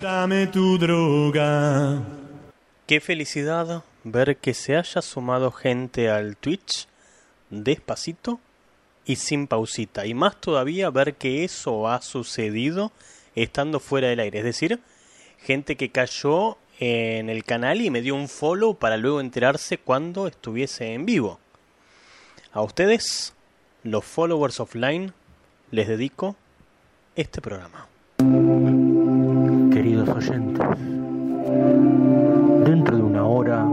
Dame tu droga. Qué felicidad ver que se haya sumado gente al Twitch despacito y sin pausita. Y más todavía ver que eso ha sucedido estando fuera del aire. Es decir, gente que cayó en el canal y me dio un follow para luego enterarse cuando estuviese en vivo. A ustedes, los followers offline, les dedico este programa. Oyentes, dentro de una hora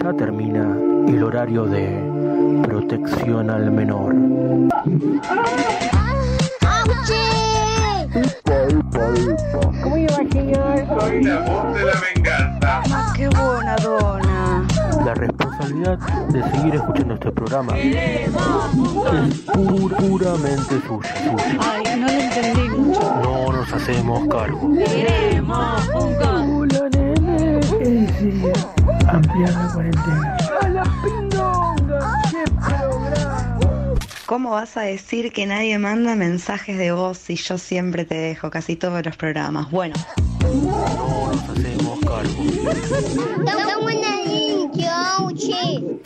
ya termina el horario de protección al menor. ¿Cómo iba, señor? Soy la voz de la venganza. Ah, qué buena dona. La responsabilidad de seguir escuchando este programa es pu- puramente suya. suya. Ay, no lo entendí mucho. No nos hacemos cargo. Hola, nene. Sí, ampliar la cuarentena. ¡A la pindonga! ¡Qué programa! ¿Cómo vas a decir que nadie manda mensajes de voz si yo siempre te dejo casi todos los programas? Bueno, No nos hacemos cargo. Tetas.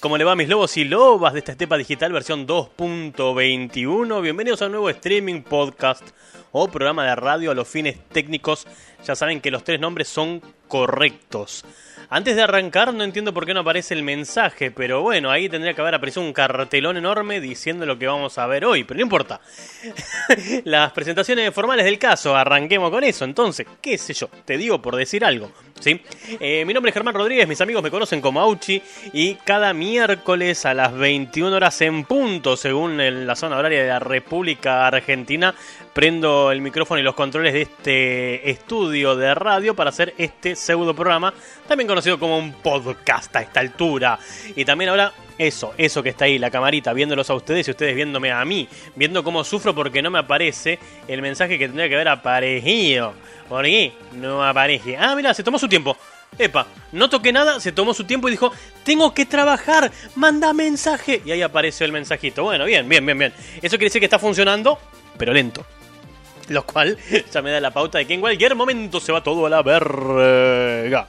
¿Cómo le va mis lobos y lobas de esta estepa digital versión 2.21? Bienvenidos a un nuevo streaming podcast o programa de radio a los fines técnicos. Ya saben que los tres nombres son correctos. Antes de arrancar no entiendo por qué no aparece el mensaje, pero bueno, ahí tendría que haber aparecido un cartelón enorme diciendo lo que vamos a ver hoy, pero no importa. Las presentaciones formales del caso, arranquemos con eso. Entonces, qué sé yo, te digo por decir algo. ¿sí? Eh, mi nombre es Germán Rodríguez, mis amigos me conocen como Auchi y cada miércoles a las 21 horas en punto, según la zona horaria de la República Argentina, prendo el micrófono y los controles de este estudio de radio para hacer este pseudo programa, también conocido como un podcast a esta altura. Y también ahora eso, eso que está ahí, la camarita, viéndolos a ustedes y ustedes viéndome a mí, viendo cómo sufro porque no me aparece el mensaje que tendría que haber aparecido. ¿Por qué? No aparece. Ah, mira, se tomó su tiempo. Epa, no toqué nada, se tomó su tiempo y dijo, tengo que trabajar, manda mensaje. Y ahí apareció el mensajito. Bueno, bien, bien, bien, bien. Eso quiere decir que está funcionando, pero lento. Lo cual ya me da la pauta de que en cualquier momento se va todo a la verga.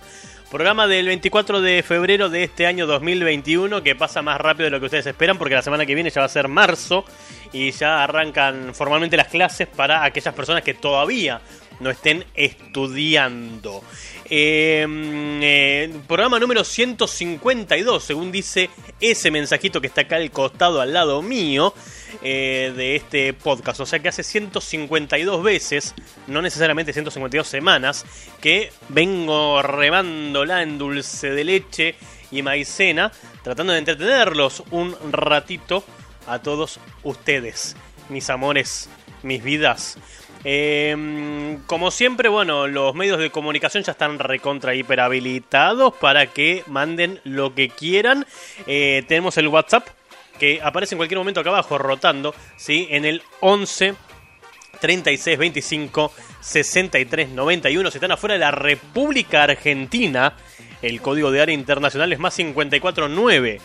Programa del 24 de febrero de este año 2021 que pasa más rápido de lo que ustedes esperan porque la semana que viene ya va a ser marzo y ya arrancan formalmente las clases para aquellas personas que todavía no estén estudiando. Eh, eh, programa número 152, según dice ese mensajito que está acá al costado al lado mío eh, de este podcast. O sea que hace 152 veces, no necesariamente 152 semanas, que vengo remándola en dulce de leche y maicena, tratando de entretenerlos un ratito a todos ustedes, mis amores, mis vidas. Eh, como siempre, bueno, los medios de comunicación ya están recontra hiper habilitados para que manden lo que quieran. Eh, tenemos el WhatsApp que aparece en cualquier momento acá abajo rotando, ¿sí? En el 11 36 25 63 91. Si están afuera de la República Argentina, el código de área internacional es más 54 9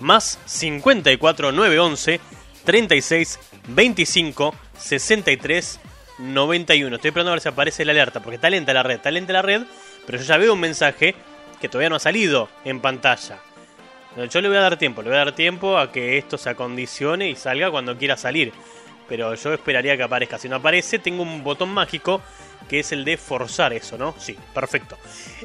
más 54 9 11 36 25 63 91. Estoy esperando a ver si aparece la alerta, porque está lenta la red, está lenta la red, pero yo ya veo un mensaje que todavía no ha salido en pantalla. Yo le voy a dar tiempo, le voy a dar tiempo a que esto se acondicione y salga cuando quiera salir. Pero yo esperaría que aparezca. Si no aparece, tengo un botón mágico que es el de forzar eso, ¿no? Sí, perfecto.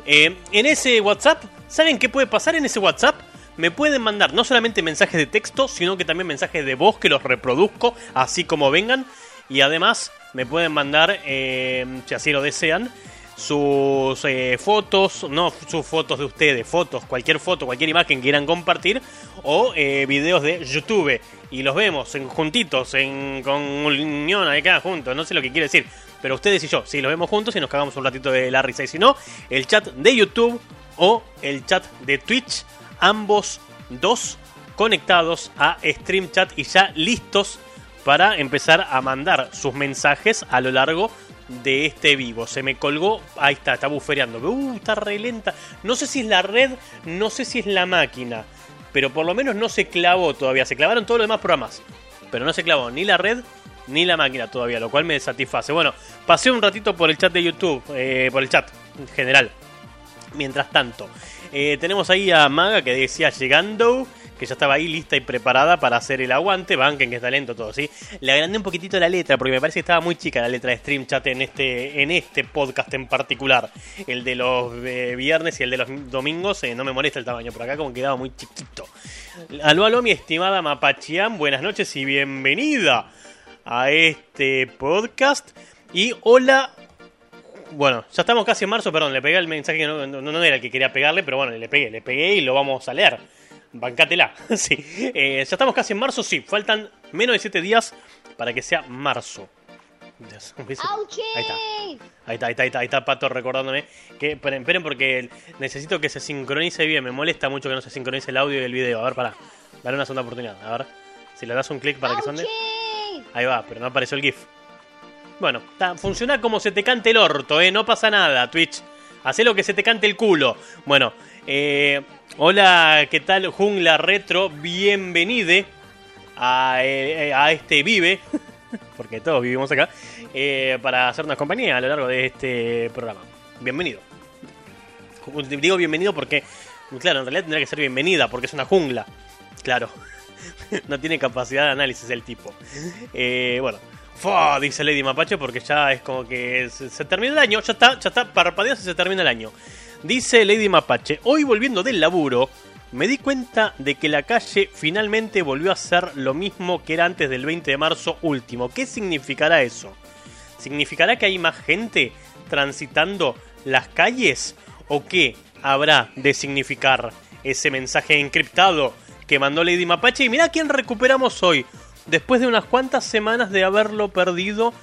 Eh, en ese WhatsApp, ¿saben qué puede pasar en ese WhatsApp? Me pueden mandar no solamente mensajes de texto, sino que también mensajes de voz que los reproduzco así como vengan. Y además me pueden mandar, eh, si así lo desean, sus eh, fotos, no sus fotos de ustedes, fotos, cualquier foto, cualquier imagen que quieran compartir, o eh, videos de YouTube. Y los vemos en, juntitos, en, con unión acá juntos, no sé lo que quiere decir. Pero ustedes y yo, si los vemos juntos y nos cagamos un ratito de la risa. Si no, el chat de YouTube o el chat de Twitch, ambos dos conectados a StreamChat y ya listos para empezar a mandar sus mensajes a lo largo de este vivo. Se me colgó, ahí está, está bufereando. Uh, está re lenta. No sé si es la red, no sé si es la máquina. Pero por lo menos no se clavó todavía. Se clavaron todos los demás programas. Pero no se clavó ni la red ni la máquina todavía, lo cual me satisface. Bueno, pasé un ratito por el chat de YouTube, eh, por el chat en general. Mientras tanto, eh, tenemos ahí a Maga que decía llegando, que ya estaba ahí lista y preparada para hacer el aguante. Banquen que está lento todo, ¿sí? Le agrandé un poquitito la letra porque me parece que estaba muy chica la letra de Stream Chat en este, en este podcast en particular. El de los eh, viernes y el de los domingos, eh, no me molesta el tamaño, por acá como quedaba muy chiquito. Aló, aló, mi estimada Mapachian, buenas noches y bienvenida a este podcast. Y hola. Bueno, ya estamos casi en marzo, perdón, le pegué el mensaje que no, no- no era el que quería pegarle, pero bueno, le pegué, le pegué y lo vamos a leer. Bancátela, sí. Eh, ya estamos casi en marzo, sí, faltan menos de 7 días para que sea marzo. Ahí está. Ahí está, ahí está, ahí está, ahí está Pato recordándome. Que, esperen, esperen porque necesito que se sincronice bien. Me molesta mucho que no se sincronice el audio y el video. A ver, para. Dale una segunda oportunidad. A ver. Si le das un clic para que sonde. ¡Auchi! Ahí va, pero no apareció el GIF. Bueno, ta, funciona como se te cante el orto, ¿eh? No pasa nada, Twitch. Hacé lo que se te cante el culo. Bueno, eh, hola, ¿qué tal? Jungla Retro, bienvenide a, eh, a este Vive, porque todos vivimos acá, eh, para hacernos compañía a lo largo de este programa. Bienvenido. Digo bienvenido porque, claro, en realidad tendría que ser bienvenida, porque es una jungla. Claro. no tiene capacidad de análisis el tipo. Eh, bueno. Fua, dice Lady Mapache porque ya es como que se, termina el año, ya está, ya está, parpadeas y se termina el año. Dice Lady Mapache, hoy volviendo del laburo, me di cuenta de que la calle finalmente volvió a ser lo mismo que era antes del 20 de marzo último. ¿Qué significará eso? ¿Significará que hay más gente transitando las calles? ¿O qué habrá de significar ese mensaje encriptado que mandó Lady Mapache? Y mira quién recuperamos hoy. Después de unas cuantas semanas de haberlo perdido,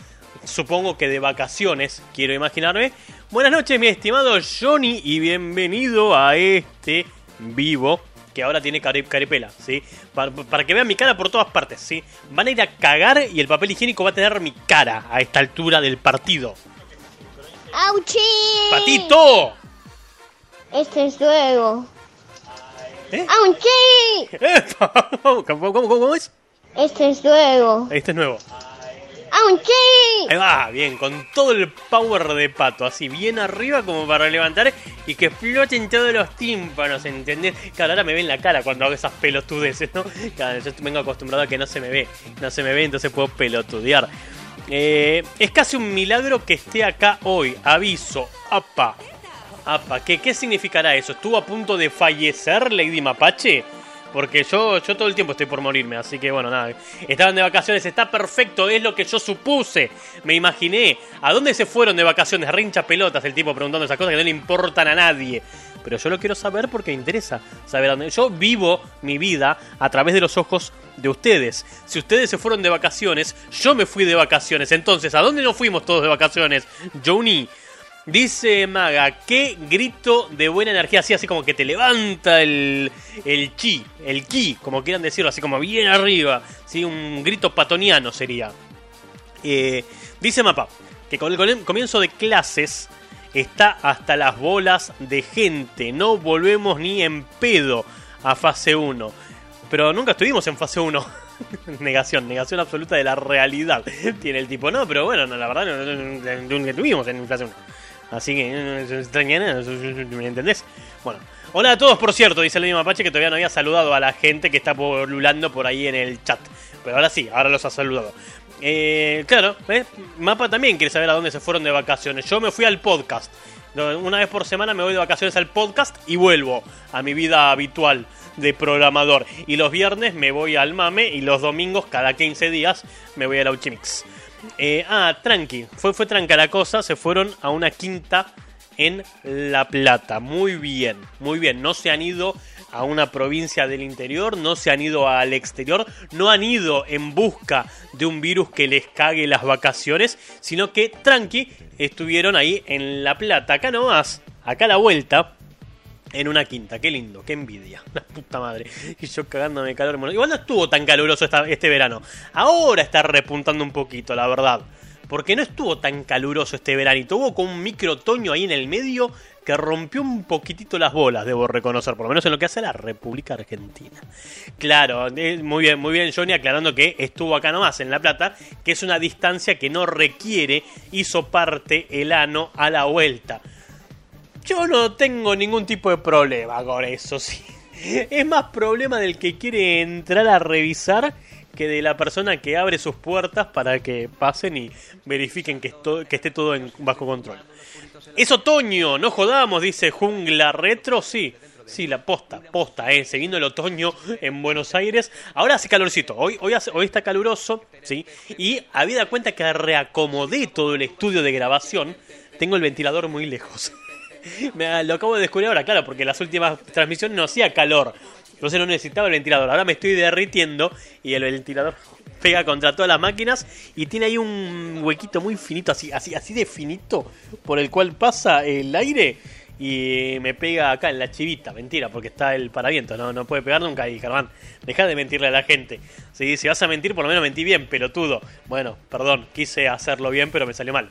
supongo que de vacaciones, quiero imaginarme. Buenas noches, mi estimado Johnny, y bienvenido a este vivo que ahora tiene cari- caripela, ¿sí? Para, para que vean mi cara por todas partes, ¿sí? Van a ir a cagar y el papel higiénico va a tener mi cara a esta altura del partido. ¡Auchi! ¡Patito! Este es luego. ¿Eh? ¡Auchi! ¿Cómo, cómo, es? Este es luego. Este es nuevo. ¡Auchi! Ahí va, bien, con todo el power de pato, así bien arriba como para levantar y que floten todos los tímpanos, ¿entendés? Claro, ahora me ven la cara cuando hago esas pelotudeces, ¿no? Claro, yo vengo acostumbrado a que no se me ve, no se me ve, entonces puedo pelotudear. Eh, es casi un milagro que esté acá hoy, aviso, apa, apa, ¿qué, ¿qué significará eso? ¿Estuvo a punto de fallecer Lady Mapache? Porque yo, yo todo el tiempo estoy por morirme, así que bueno, nada. Estaban de vacaciones, está perfecto, es lo que yo supuse. Me imaginé. ¿A dónde se fueron de vacaciones? Rincha pelotas el tipo preguntando esas cosas que no le importan a nadie. Pero yo lo quiero saber porque me interesa saber a dónde. Yo vivo mi vida a través de los ojos de ustedes. Si ustedes se fueron de vacaciones, yo me fui de vacaciones. Entonces, ¿a dónde nos fuimos todos de vacaciones? Joni. Dice Maga, qué grito de buena energía, así, así como que te levanta el, el chi, el ki, como quieran decirlo, así como bien arriba, un grito patoniano sería. Eh, dice Mapa, que con el com- comienzo de clases está hasta las bolas de gente, no volvemos ni en pedo a fase 1. Pero nunca estuvimos en fase 1. negación, negación absoluta de la realidad. Tiene el tipo, no, pero bueno, no, la verdad no, no- no- nunca estuvimos en 1. Así que nada, ¿me entendés? Bueno, hola a todos, por cierto, dice el mismo Apache que todavía no había saludado a la gente que está polulando por ahí en el chat. Pero ahora sí, ahora los ha saludado. Eh, claro, ¿ves? Mapa también quiere saber a dónde se fueron de vacaciones. Yo me fui al podcast. Una vez por semana me voy de vacaciones al podcast y vuelvo a mi vida habitual de programador. Y los viernes me voy al mame y los domingos, cada 15 días, me voy al Auchimix. Eh, ah, tranqui, fue, fue tranca la cosa, se fueron a una quinta en La Plata. Muy bien, muy bien. No se han ido a una provincia del interior, no se han ido al exterior, no han ido en busca de un virus que les cague las vacaciones, sino que tranqui estuvieron ahí en La Plata. Acá nomás, acá a la vuelta. En una quinta, qué lindo, qué envidia. La puta madre. Y yo cagándome calor. Igual no estuvo tan caluroso este verano. Ahora está repuntando un poquito, la verdad. porque no estuvo tan caluroso este veranito. Hubo como un micro otoño ahí en el medio que rompió un poquitito las bolas, debo reconocer, por lo menos en lo que hace la República Argentina. Claro, eh, muy bien, muy bien Johnny aclarando que estuvo acá nomás en La Plata, que es una distancia que no requiere hizo parte el ano a la vuelta. Yo no tengo ningún tipo de problema con eso, sí. Es más problema del que quiere entrar a revisar que de la persona que abre sus puertas para que pasen y verifiquen que, esté todo en, bajo control. Es otoño, no jodamos, dice Jungla Retro, sí. Sí, la posta, posta, eh. Se el otoño en Buenos Aires. Ahora hace calorcito. Hoy, hoy, hace- hoy está caluroso, sí. Y habida cuenta que reacomodé todo el estudio de grabación, tengo el ventilador muy lejos. Me- lo acabo de descubrir ahora, claro, porque las últimas transmisiones no hacía calor. Entonces no necesitaba el ventilador. Ahora me estoy derritiendo y el ventilador pega contra todas las máquinas y tiene ahí un huequito muy finito, así, así, así de finito, por el cual pasa el aire y me pega acá en la chivita. Mentira, porque está el paraviento, no, no puede pegar nunca ahí, Germán. Deja de mentirle a la gente. Sí, si vas a mentir, por lo menos mentí bien, pelotudo. Bueno, perdón, quise hacerlo bien, pero me salió mal.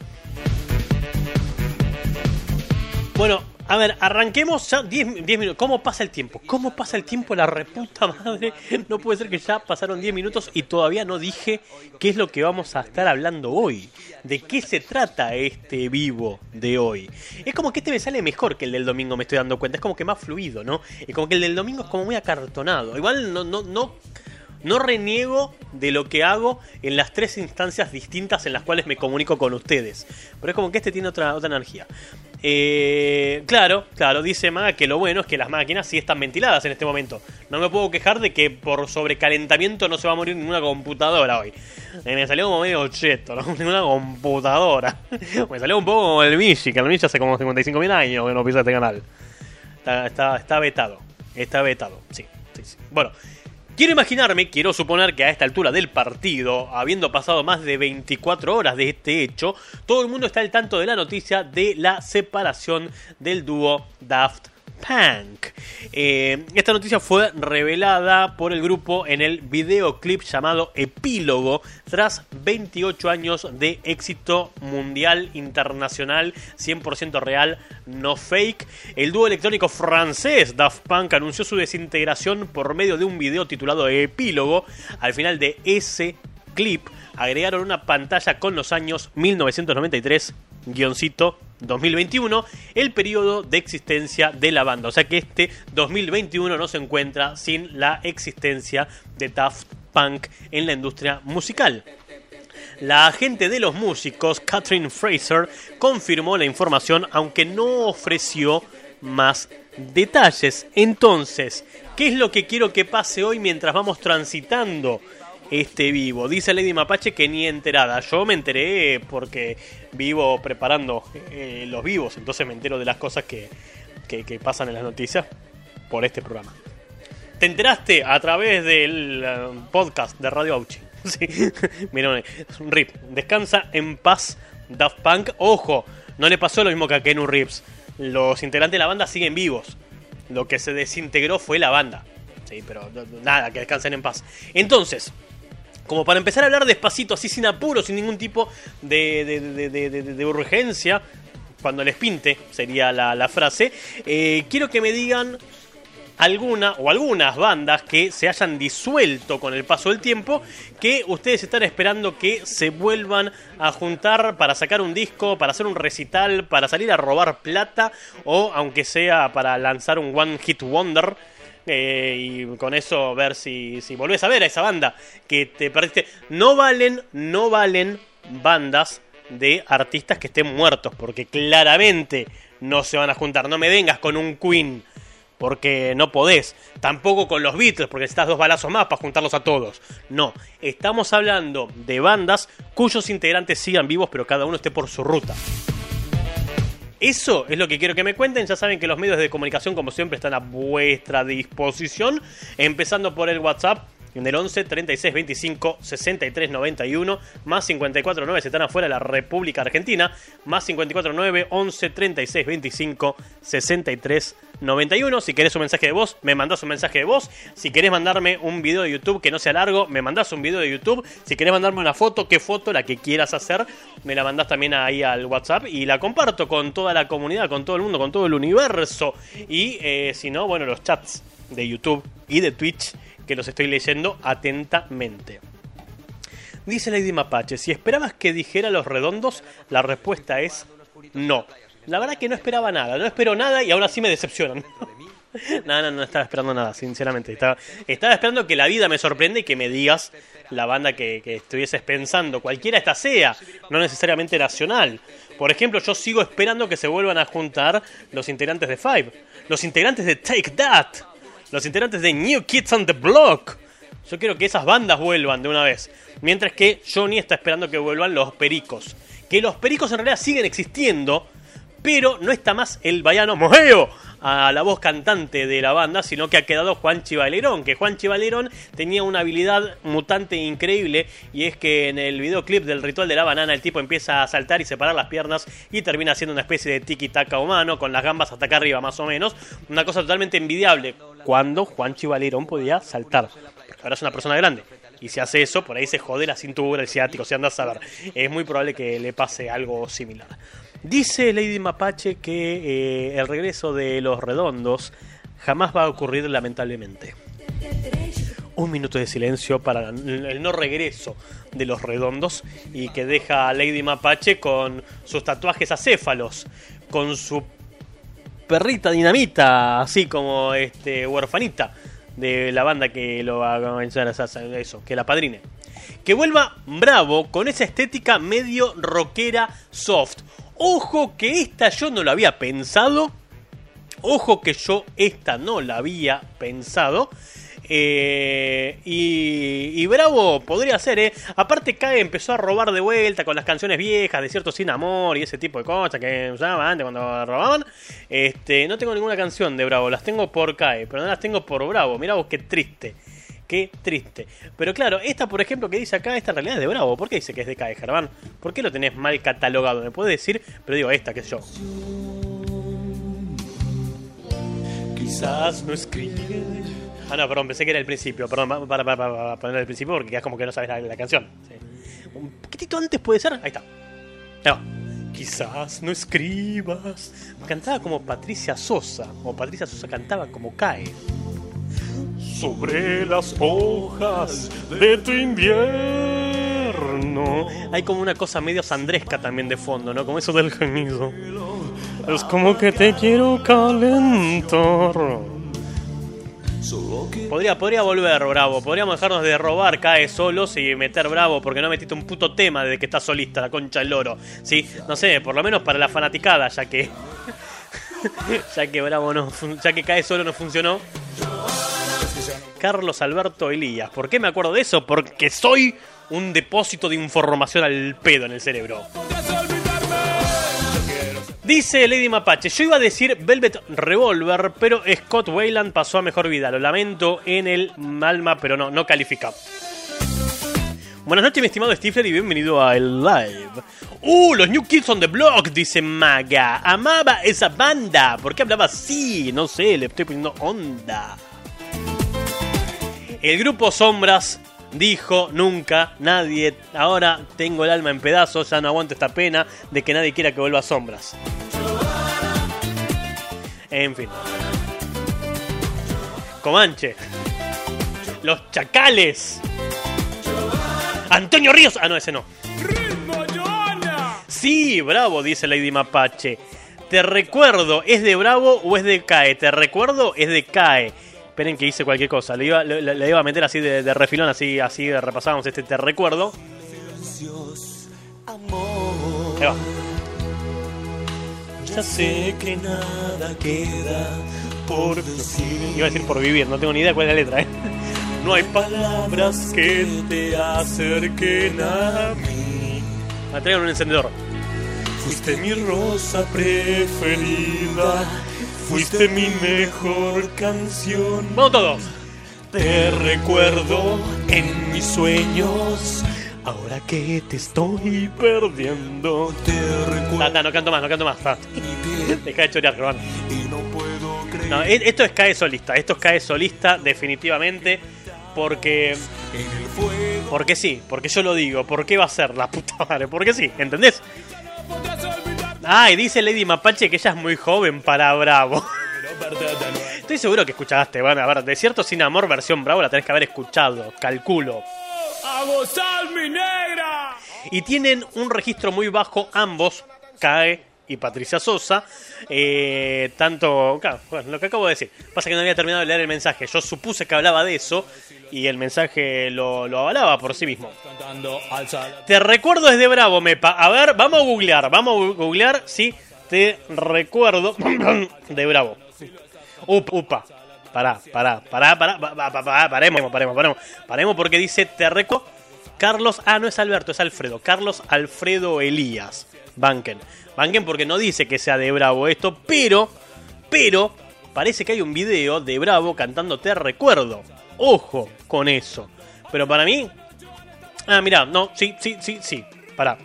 Bueno, a ver, arranquemos ya 10 10 minutos. ¿Cómo pasa el tiempo? ¿Cómo pasa el tiempo? La reputa madre. No puede ser que ya pasaron 10 minutos y todavía no dije qué es lo que vamos a estar hablando hoy. ¿De qué se trata este vivo de hoy? Es como que este me sale mejor que el del domingo, me estoy dando cuenta. Es como que más fluido, ¿no? Y como que el del domingo es como muy acartonado. Igual no, no, no. No reniego de lo que hago en las tres instancias distintas en las cuales me comunico con ustedes. Pero es como que este tiene otra, otra energía. Eh, claro, claro, dice Maga que lo bueno es que las máquinas sí están ventiladas en este momento. No me puedo quejar de que por sobrecalentamiento no se va a morir ninguna computadora hoy. Eh, me salió como medio cheto, ¿no? Ninguna computadora. me salió un poco como el Michi, que el Michi hace como 55.000 años que no pisa este canal. Está, vetado. Está vetado, sí. Bueno, quiero imaginarme, quiero suponer que a esta altura del partido, habiendo pasado más de 24 horas de este hecho, todo el mundo está al tanto de la noticia de la separación del dúo Daft Punk. Eh, esta noticia fue revelada por el grupo en el videoclip llamado Epílogo tras 28 años de éxito mundial, internacional, 100% real, no fake. El dúo electrónico francés Daft Punk anunció su desintegración por medio de un video titulado Epílogo. Al final de ese clip agregaron una pantalla con los años 1993, guioncito 2021, el periodo de existencia de la banda. O sea que este 2021 no se encuentra sin la existencia de Daft Punk en la industria musical. La agente de los músicos, Catherine Fraser, confirmó la información aunque no ofreció más detalles. Entonces, ¿qué es lo que quiero que pase hoy mientras vamos transitando este vivo? Dice Lady Mapache que ni enterada. Yo me enteré porque vivo preparando eh, los vivos, entonces me entero de las cosas que, que, pasan en las noticias por este programa. Te enteraste a través del eh, podcast de Radio Auchi. Sí. Un rip. Descansa en paz Daft Punk. Ojo, no le pasó lo mismo que a Kenu Reeves. Los integrantes de la banda siguen vivos. Lo que se desintegró fue la banda. Sí, pero nada, que descansen en paz. Entonces, como para empezar a hablar despacito, así sin apuro, sin ningún tipo de, de- de- de- urgencia, cuando les pinte, sería la, la frase, eh, quiero que me digan alguna o algunas bandas que se hayan disuelto con el paso del tiempo que ustedes están esperando que se vuelvan a juntar para sacar un disco, para hacer un recital, para salir a robar plata o aunque sea para lanzar un One Hit Wonder. Eh, y con eso ver si, si volvés a ver a esa banda que te perdiste. No valen, no valen bandas de artistas que estén muertos, porque claramente no se van a juntar. No me vengas con un Queen porque no podés. Tampoco con los Beatles, porque necesitas dos balazos más para juntarlos a todos. No, estamos hablando de bandas cuyos integrantes sigan vivos, pero cada uno esté por su ruta. Eso es lo que quiero que me cuenten. Ya saben que los medios de comunicación, como siempre, están a vuestra disposición. Empezando por el WhatsApp en el 11 36 25 63 91, más 54 9 si están afuera de la República Argentina, más 54 9 11 36 25 63 91. Si querés un mensaje de voz, me mandás un mensaje de voz. Si querés mandarme un video de YouTube que no sea largo, me mandás un video de YouTube. Si querés mandarme una foto, qué foto, la que quieras hacer, me la mandás también ahí al WhatsApp y la comparto con toda la comunidad, con todo el mundo, con todo el universo. Y eh, si no, bueno, los chats de YouTube y de Twitch que los estoy leyendo atentamente. Dice Lady Mapache, si esperabas que dijera los redondos, la respuesta es no. La verdad que no esperaba nada, no espero nada y ahora sí me decepcionan. no, no, no estaba esperando nada, sinceramente. Estaba, estaba esperando que la vida me sorprenda y que me digas la banda que estuvieses pensando, cualquiera esta sea, no necesariamente nacional. Por ejemplo, yo sigo esperando que se vuelvan a juntar los integrantes de Five, los integrantes de Take That, los integrantes de New Kids on the Block. Yo quiero que esas bandas vuelvan de una vez. Mientras que Johnny está esperando que vuelvan los pericos. Que los pericos en realidad siguen existiendo, pero no está más el vallano Mojeo a la voz cantante de la banda, sino que ha quedado Juan Chivalerón, que Juan Chivalerón tenía una habilidad mutante increíble y es que en el videoclip del ritual de la banana el tipo empieza a saltar y separar las piernas y termina haciendo una especie de tiki-taka humano con las gambas hasta acá arriba más o menos, una cosa totalmente envidiable cuando Juan Chivalerón podía saltar, porque ahora es una persona grande. Y si hace eso, por ahí se jode la cintura, el ciático, si andas a ver. Es muy probable que le pase algo similar. Dice Lady Mapache que eh, el regreso de los redondos jamás va a ocurrir lamentablemente. Un minuto de silencio para el no regreso de los redondos y que deja a Lady Mapache con sus tatuajes acéfalos, con su perrita dinamita, así como este huerfanita de la banda que lo va a mencionar eso, que la padrine. Que vuelva Bravo con esa estética medio rockera soft. Ojo que esta yo no la había pensado. Ojo que yo esta no la había pensado. Eh, y, y, Bravo podría ser, ¿eh? Aparte, Cae empezó a robar de vuelta con las canciones viejas de cierto sin amor y ese tipo de cosas que usaban antes cuando robaban. Este, no tengo ninguna canción de Bravo, las tengo por Cae, pero no las tengo por Bravo. Mirá vos qué triste. Qué triste. Pero claro, esta, por ejemplo, que dice acá, esta realidad es de Bravo. ¿Por qué dice que es de Cae, Germán? ¿Por qué lo tenés mal catalogado? ¿Me puede decir? Pero digo, esta, que es yo. Quizás no escribe. Ah, no, perdón, pensé que era el principio. Perdón, para, para, para, poner el principio porque quedas como que no sabes la, la canción. Sí. Un poquitito antes puede ser. Ahí está. No. Quizás no escribas. Cantaba como Patricia Sosa. O Patricia Sosa cantaba como Cae. Sobre las hojas de tu invierno. Hay como una cosa medio sandresca también de fondo, ¿no? Como eso del gemido. Es como que te quiero calentar. Podría, podría volver, Bravo. Podríamos dejarnos de robar Cae solos y meter Bravo porque no metiste un puto tema desde que estás solista, la concha del loro. Sí, no sé, por lo menos para la fanaticada, ya que. ya que Bravo no. Ya que Cae solo no funcionó. Carlos Alberto Elías. ¿Por qué me acuerdo de eso? Porque soy un depósito de información al pedo en el cerebro. Dice Lady Mapache, yo iba a decir Velvet Revolver, pero Scott Wayland pasó a mejor vida. Lo lamento en el alma, pero no, no califica. Buenas noches, mi estimado Stifler, y bienvenido a El Live. ¡Uh! Los New Kids on the Block, dice Maga. Amaba esa banda. ¿Por qué hablaba así? No sé, le estoy poniendo onda. El grupo Sombras dijo nunca, nadie, ahora tengo el alma en pedazos, ya no aguanto esta pena de que nadie quiera que vuelva a Sombras. En fin. Comanche. Los Chacales. Antonio Ríos. Ah, no, ese no. Sí, bravo, dice Lady Mapache. Te recuerdo, ¿es de Bravo o es de CAE? Te recuerdo, es de CAE. Esperen que hice cualquier cosa. Le iba, a meter así de, de, refilón, así, así repasábamos este te recuerdo. Ahí va. Ya sé que nada queda por decir. Iba a decir por vivir, no tengo ni idea cuál es la letra, ¿eh? No hay palabras que te acerquen a mí. Me traigan un encendedor. Fuiste mi rosa preferida. Fuiste mi mejor canción. Vamos todos. Te recuerdo en mis sueños. Ahora que te estoy perdiendo. Te recuerdo. No, no, no canto más, no canto más. Deja de chorear, Román. No, e- esto es cae solista. Esto es cae solista, definitivamente. Porque. Porque sí, porque yo lo digo. ¿Por qué va a ser la puta madre? Porque sí, ¿entendés? Ah, y dice Lady Mapache que ella es muy joven para Bravo. Estoy seguro que escuchaste. Bueno, a ver, de cierto sin amor versión Bravo la tenés que haber escuchado, calculo. ¡A gozar, mi negra! Y tienen un registro muy bajo ambos, CAE y Patricia Sosa. Eh, tanto, claro, bueno, lo que acabo de decir. Pasa que no había terminado de leer el mensaje. Yo supuse que hablaba de eso y el mensaje lo, lo avalaba por sí mismo. Te recuerdo desde Bravo, Mepa. A ver, vamos a googlear, vamos a googlear si te recuerdo de Bravo. Up, upa. Pará, pará, pará, pará, pa- pa- pa- pa- paremos, paremos, paremos. Paremos porque dice te recuerdo Carlos, ah, no es Alberto, es Alfredo. Carlos Alfredo Elías. Banken. Banken porque no dice que sea de Bravo esto, pero, pero, parece que hay un video de Bravo cantando Te recuerdo. Ojo con eso. Pero para mí, Ah, mira, no, sí, sí, sí, sí. Pará.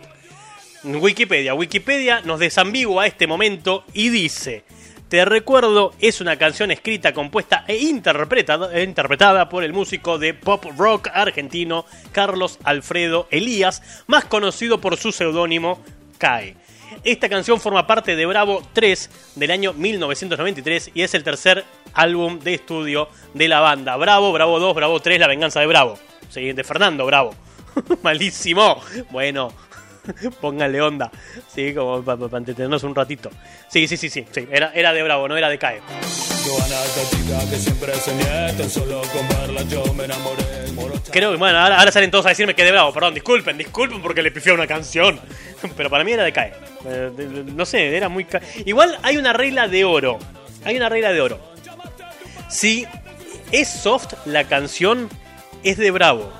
Wikipedia. Wikipedia nos desambigua este momento y dice: Te recuerdo es una canción escrita, compuesta e interpretada, e interpretada por el músico de pop rock argentino Carlos Alfredo Elías, más conocido por su seudónimo CAE. Esta canción forma parte de Bravo 3 del año 1993 y es el tercer álbum de estudio de la banda. Bravo, Bravo 2, Bravo 3, La venganza de Bravo. Sí, Fernando Bravo. Malísimo. Bueno, pónganle onda. Sí, como para entretenernos un ratito. Sí, sí, sí, sí. sí. Era, era de Bravo, no era de CAE. Creo que, bueno, ahora, ahora salen todos a decirme que de Bravo. Perdón, disculpen, disculpen porque le pifié una canción. Pero para mí era de CAE. Eh, de- de- no sé, era muy... Igual hay una regla de oro. Hay una regla de oro. Si es soft la canción, es de Bravo.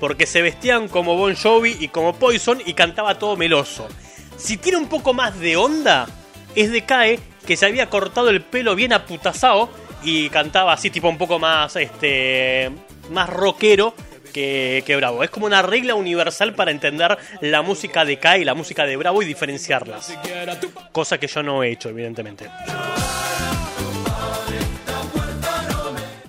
Porque se vestían como Bon Jovi y como Poison y cantaba todo meloso. Si tiene un poco más de onda, es de Cae, que se había cortado el pelo bien aputazado y cantaba así, tipo un poco más, este, más rockero que, que Bravo. Es como una regla universal para entender la música de Cae y la música de Bravo y diferenciarlas. Cosa que yo no he hecho, evidentemente.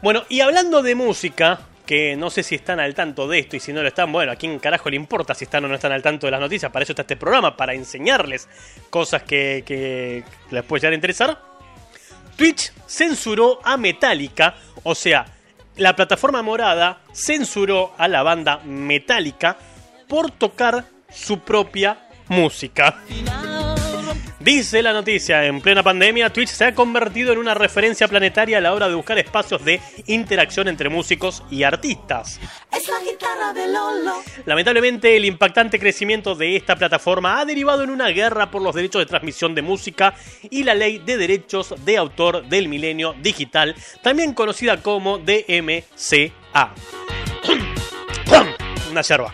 Bueno, y hablando de música, que no sé si están al tanto de esto y si no lo están, bueno, a quién carajo le importa si están o no están al tanto de las noticias, para eso está este programa, para enseñarles cosas que, les puede llegar a interesar. Twitch censuró a Metallica, o sea, la plataforma morada censuró a la banda Metallica por tocar su propia música. Dice la noticia, en plena pandemia, Twitch se ha convertido en una referencia planetaria a la hora de buscar espacios de interacción entre músicos y artistas. Lamentablemente, el impactante crecimiento de esta plataforma ha derivado en una guerra por los derechos de transmisión de música y la ley de derechos de autor del milenio digital, también conocida como DMCA. Una yerba.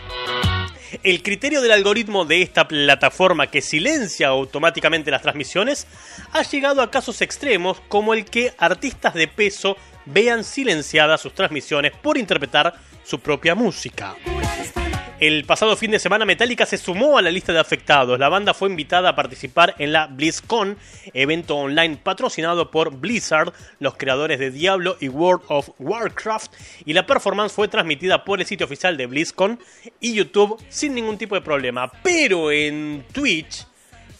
El criterio del algoritmo de esta plataforma que silencia automáticamente las transmisiones ha llegado a casos extremos como el que artistas de peso vean silenciadas sus transmisiones por interpretar su propia música. El pasado fin de semana Metallica se sumó a la lista de afectados. La banda fue invitada a participar en la BlizzCon, evento online patrocinado por Blizzard, los creadores de Diablo y World of Warcraft, y la performance fue transmitida por el sitio oficial de BlizzCon y YouTube sin ningún tipo de problema. Pero en Twitch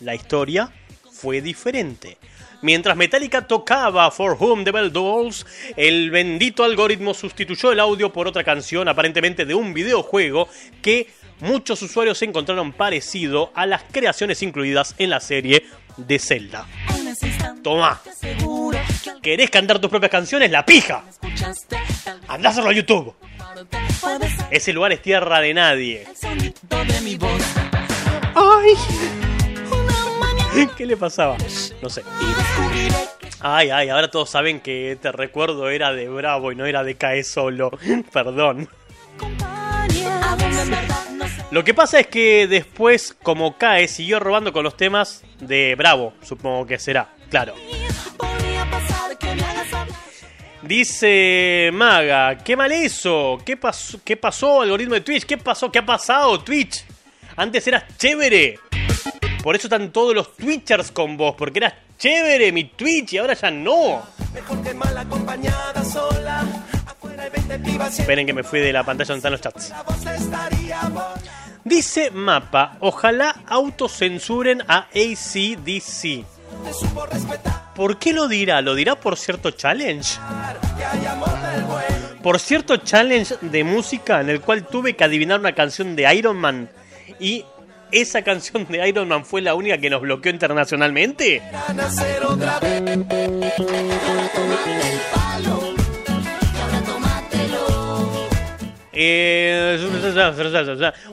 la historia fue diferente. Mientras Metallica tocaba For Whom the Bell Tolls, el bendito algoritmo sustituyó el audio por otra canción, aparentemente de un videojuego, que muchos usuarios encontraron parecido a las creaciones incluidas en la serie de Zelda. Toma. ¿Querés cantar tus propias canciones? ¡La pija! Andá a hacerlo a YouTube. Ese lugar es tierra de nadie. ¡Ay! ¿Qué le pasaba? No sé. Ay, ay, ahora todos saben que te recuerdo era de Bravo y no era de Cae solo. Perdón. Lo que pasa es que después, como Cae, siguió robando con los temas de Bravo, supongo que será, claro. Dice Maga, qué mal eso. ¿Qué pasó? ¿Qué pasó, algoritmo de Twitch? ¿Qué pasó? ¿Qué ha pasado, Twitch? Antes eras chévere. Por eso están todos los Twitchers con vos, porque eras chévere mi Twitch y ahora ya no. Esperen que me fui de la pantalla donde están los chats. Dice Mapa, ojalá autocensuren a ACDC. ¿Por qué lo dirá? ¿Lo dirá por cierto challenge? Por cierto challenge de música en el cual tuve que adivinar una canción de Iron Man y esa canción de Iron Man fue la única que nos bloqueó internacionalmente. Eh,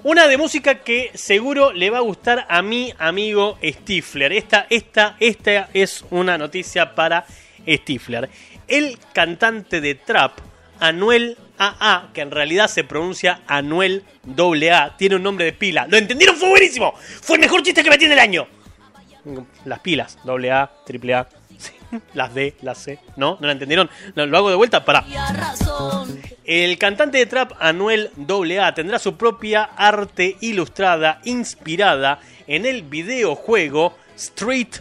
una de música que seguro le va a gustar a mi amigo Stifler. Esta, esta, esta es una noticia para Stifler. El cantante de trap, Anuel AA, que en realidad se pronuncia Anuel AA, tiene un nombre de pila. ¿Lo entendieron? Fue buenísimo. Fue el mejor chiste que me tiene el año. Las pilas, AA, AAA. Las D, las C. ¿No? ¿No la entendieron? Lo hago de vuelta para. El cantante de trap Anuel AA tendrá su propia arte ilustrada inspirada en el videojuego Street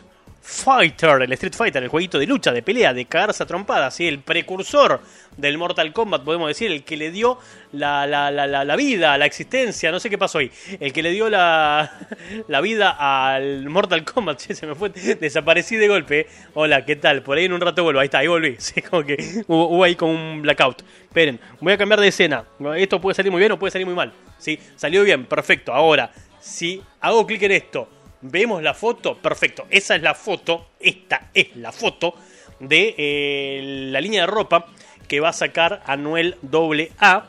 Fighter, el Street Fighter, el jueguito de lucha, de pelea, de cagarse a trompadas, ¿sí? el precursor del Mortal Kombat, podemos decir, el que le dio la, la, la, la, vida, la existencia, no sé qué pasó ahí, el que le dio la, la vida al Mortal Kombat, se me fue, desaparecí de golpe. Hola, ¿qué tal? Por ahí en un rato vuelvo, ahí está, ahí volví, como que hubo, hubo ahí como un blackout. Esperen, voy a cambiar de escena, esto puede salir muy bien o puede salir muy mal, ¿sí? Salió bien, perfecto, ahora, si hago clic en esto, Vemos la foto, perfecto. Esa es la foto, esta es la foto de eh, la línea de ropa que va a sacar Anuel AA,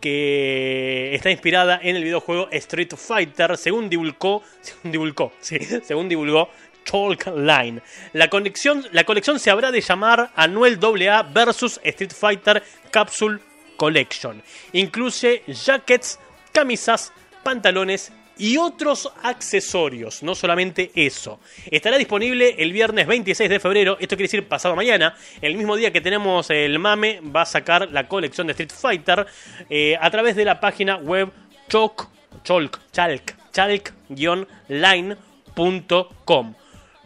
que está inspirada en el videojuego Street Fighter, según divulgó, según divulgó, según divulgó Talk Line. La colección, la colección se habrá de llamar Anuel AA versus Street Fighter Capsule Collection. Incluye jackets, camisas, pantalones y otros accesorios, no solamente eso. Estará disponible el viernes 26 de febrero, esto quiere decir pasado mañana, el mismo día que tenemos el MAME, va a sacar la colección de Street Fighter eh, a través de la página web chalk, chalk, chalk, chalk-line.com.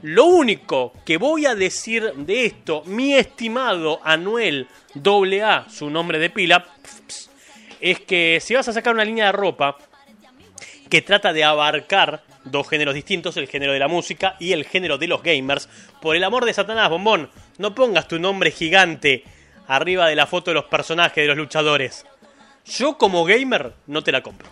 Lo único que voy a decir de esto, mi estimado Anuel AA, su nombre de pila, es que si vas a sacar una línea de ropa, que trata de abarcar dos géneros distintos, el género de la música y el género de los gamers. Por el amor de Satanás, bombón, no pongas tu nombre gigante arriba de la foto de los personajes de los luchadores. Yo como gamer no te la compro.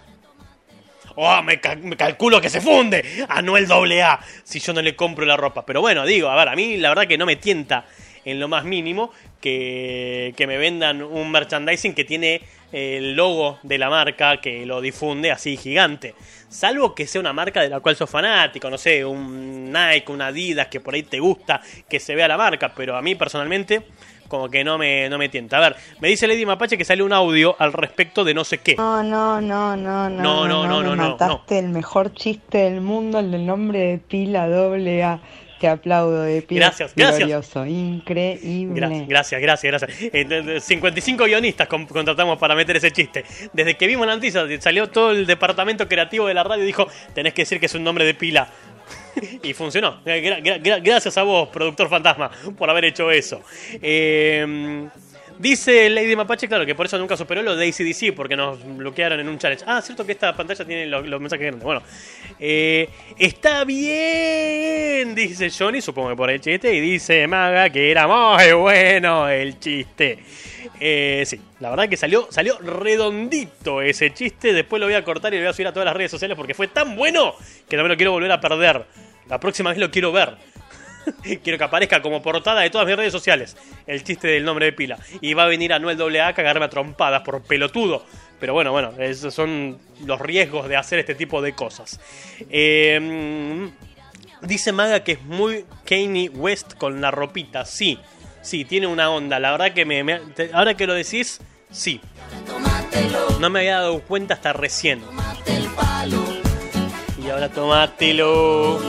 Oh, me, calculo que se funde. Anuel AA. Si yo no le compro la ropa. Pero bueno, digo, a ver, a mí la verdad que no me tienta en lo más mínimo que, que me vendan un merchandising que tiene el logo de la marca que lo difunde así gigante. Salvo que sea una marca de la cual sos fanático, no sé, un Nike, un Adidas que por ahí te gusta que se vea la marca, pero a mí personalmente como que no me, no me tienta. A ver, me dice Lady Mapache que sale un audio al respecto de no sé qué. No, no, no, no, no. No, no, no, no, no. Mataste el mejor chiste del mundo, el del nombre de pila doble A. Te aplaudo de pie. Gracias, gracias. Glorioso, increíble. Gracias, gracias, gracias. gracias. 55 guionistas contratamos para meter ese chiste. Desde que vimos la noticia, salió todo el departamento creativo de la radio y dijo, tenés que decir que es un nombre de pila. y funcionó. gracias a vos, productor fantasma, por haber hecho eso. Eh, Dice Lady Mapache, claro, que por eso nunca superó lo de ACDC, porque nos bloquearon en un challenge. Ah, cierto que esta pantalla tiene los, mensajes grandes. Bueno, eh, está bien, dice Johnny, supongo que por el chiste, y dice Maga que era muy bueno el chiste. Eh, sí, la verdad que salió, salió redondito ese chiste. Después lo voy a cortar y lo voy a subir a todas las redes sociales porque fue tan bueno que me lo quiero volver a perder. La próxima vez lo quiero ver. Quiero que aparezca como portada de todas mis redes sociales el chiste del nombre de pila. Y va a venir Anuel AA a cagarme a trompadas por pelotudo. Pero bueno, bueno, esos son los riesgos de hacer este tipo de cosas. Em, dice Maga que es muy Kanye West con la ropita. Sí, sí, tiene una onda. La verdad que me, ahora que lo decís, sí. No me había dado cuenta hasta recién. Y ahora tomátelo.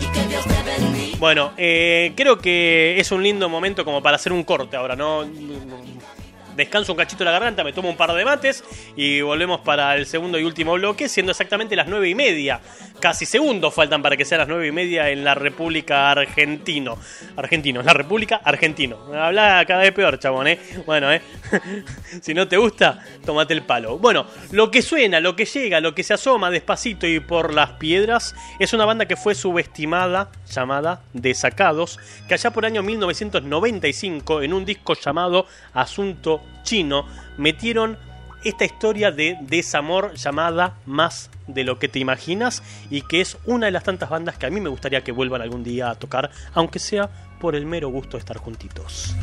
Y que Dios te bendiga. Bueno, eh, creo que es un lindo momento como para hacer un corte ahora, ¿no? Descanso un cachito la garganta, me tomo un par de mates y volvemos para el segundo y último bloque, siendo exactamente las nueve y media. Casi segundos faltan para que sean las nueve y media en la República Argentino. Argentino, la República Argentino. Habla cada vez peor, chabón, ¿eh? Bueno, ¿eh? si no te gusta, tómate el palo. Bueno, lo que suena, lo que llega, lo que se asoma despacito y por las piedras es una banda que fue subestimada, llamada Desacados, que allá por año 1995, en un disco llamado Asunto Chino, metieron esta historia de desamor llamada Más de lo que te imaginas y que es una de las tantas bandas que a mí me gustaría que vuelvan algún día a tocar, aunque sea por el mero gusto de estar juntitos.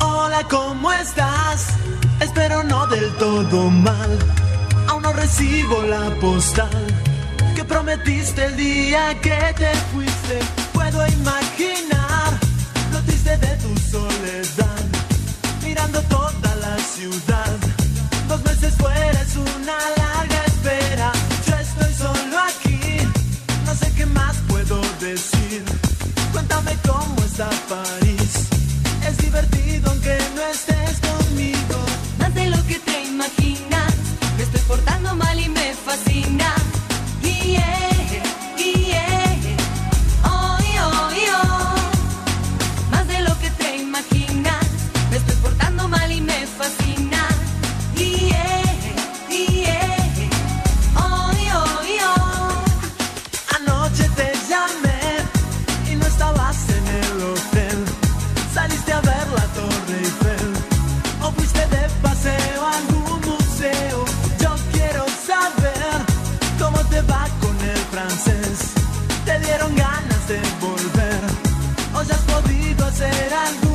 Hola, ¿cómo estás? Espero no del todo mal. Aún no recibo la postal que prometiste el día que te fuiste. Puedo imaginar lo de tu soledad, toda la ciudad. Dos meses fuera es una larga espera. Yo estoy solo aquí, no sé qué más puedo decir. Cuéntame cómo está París. Es divertido aunque no estés conmigo. Más lo que te imaginas. Me estoy portando mal y me fascina. Ya has podido hacer algún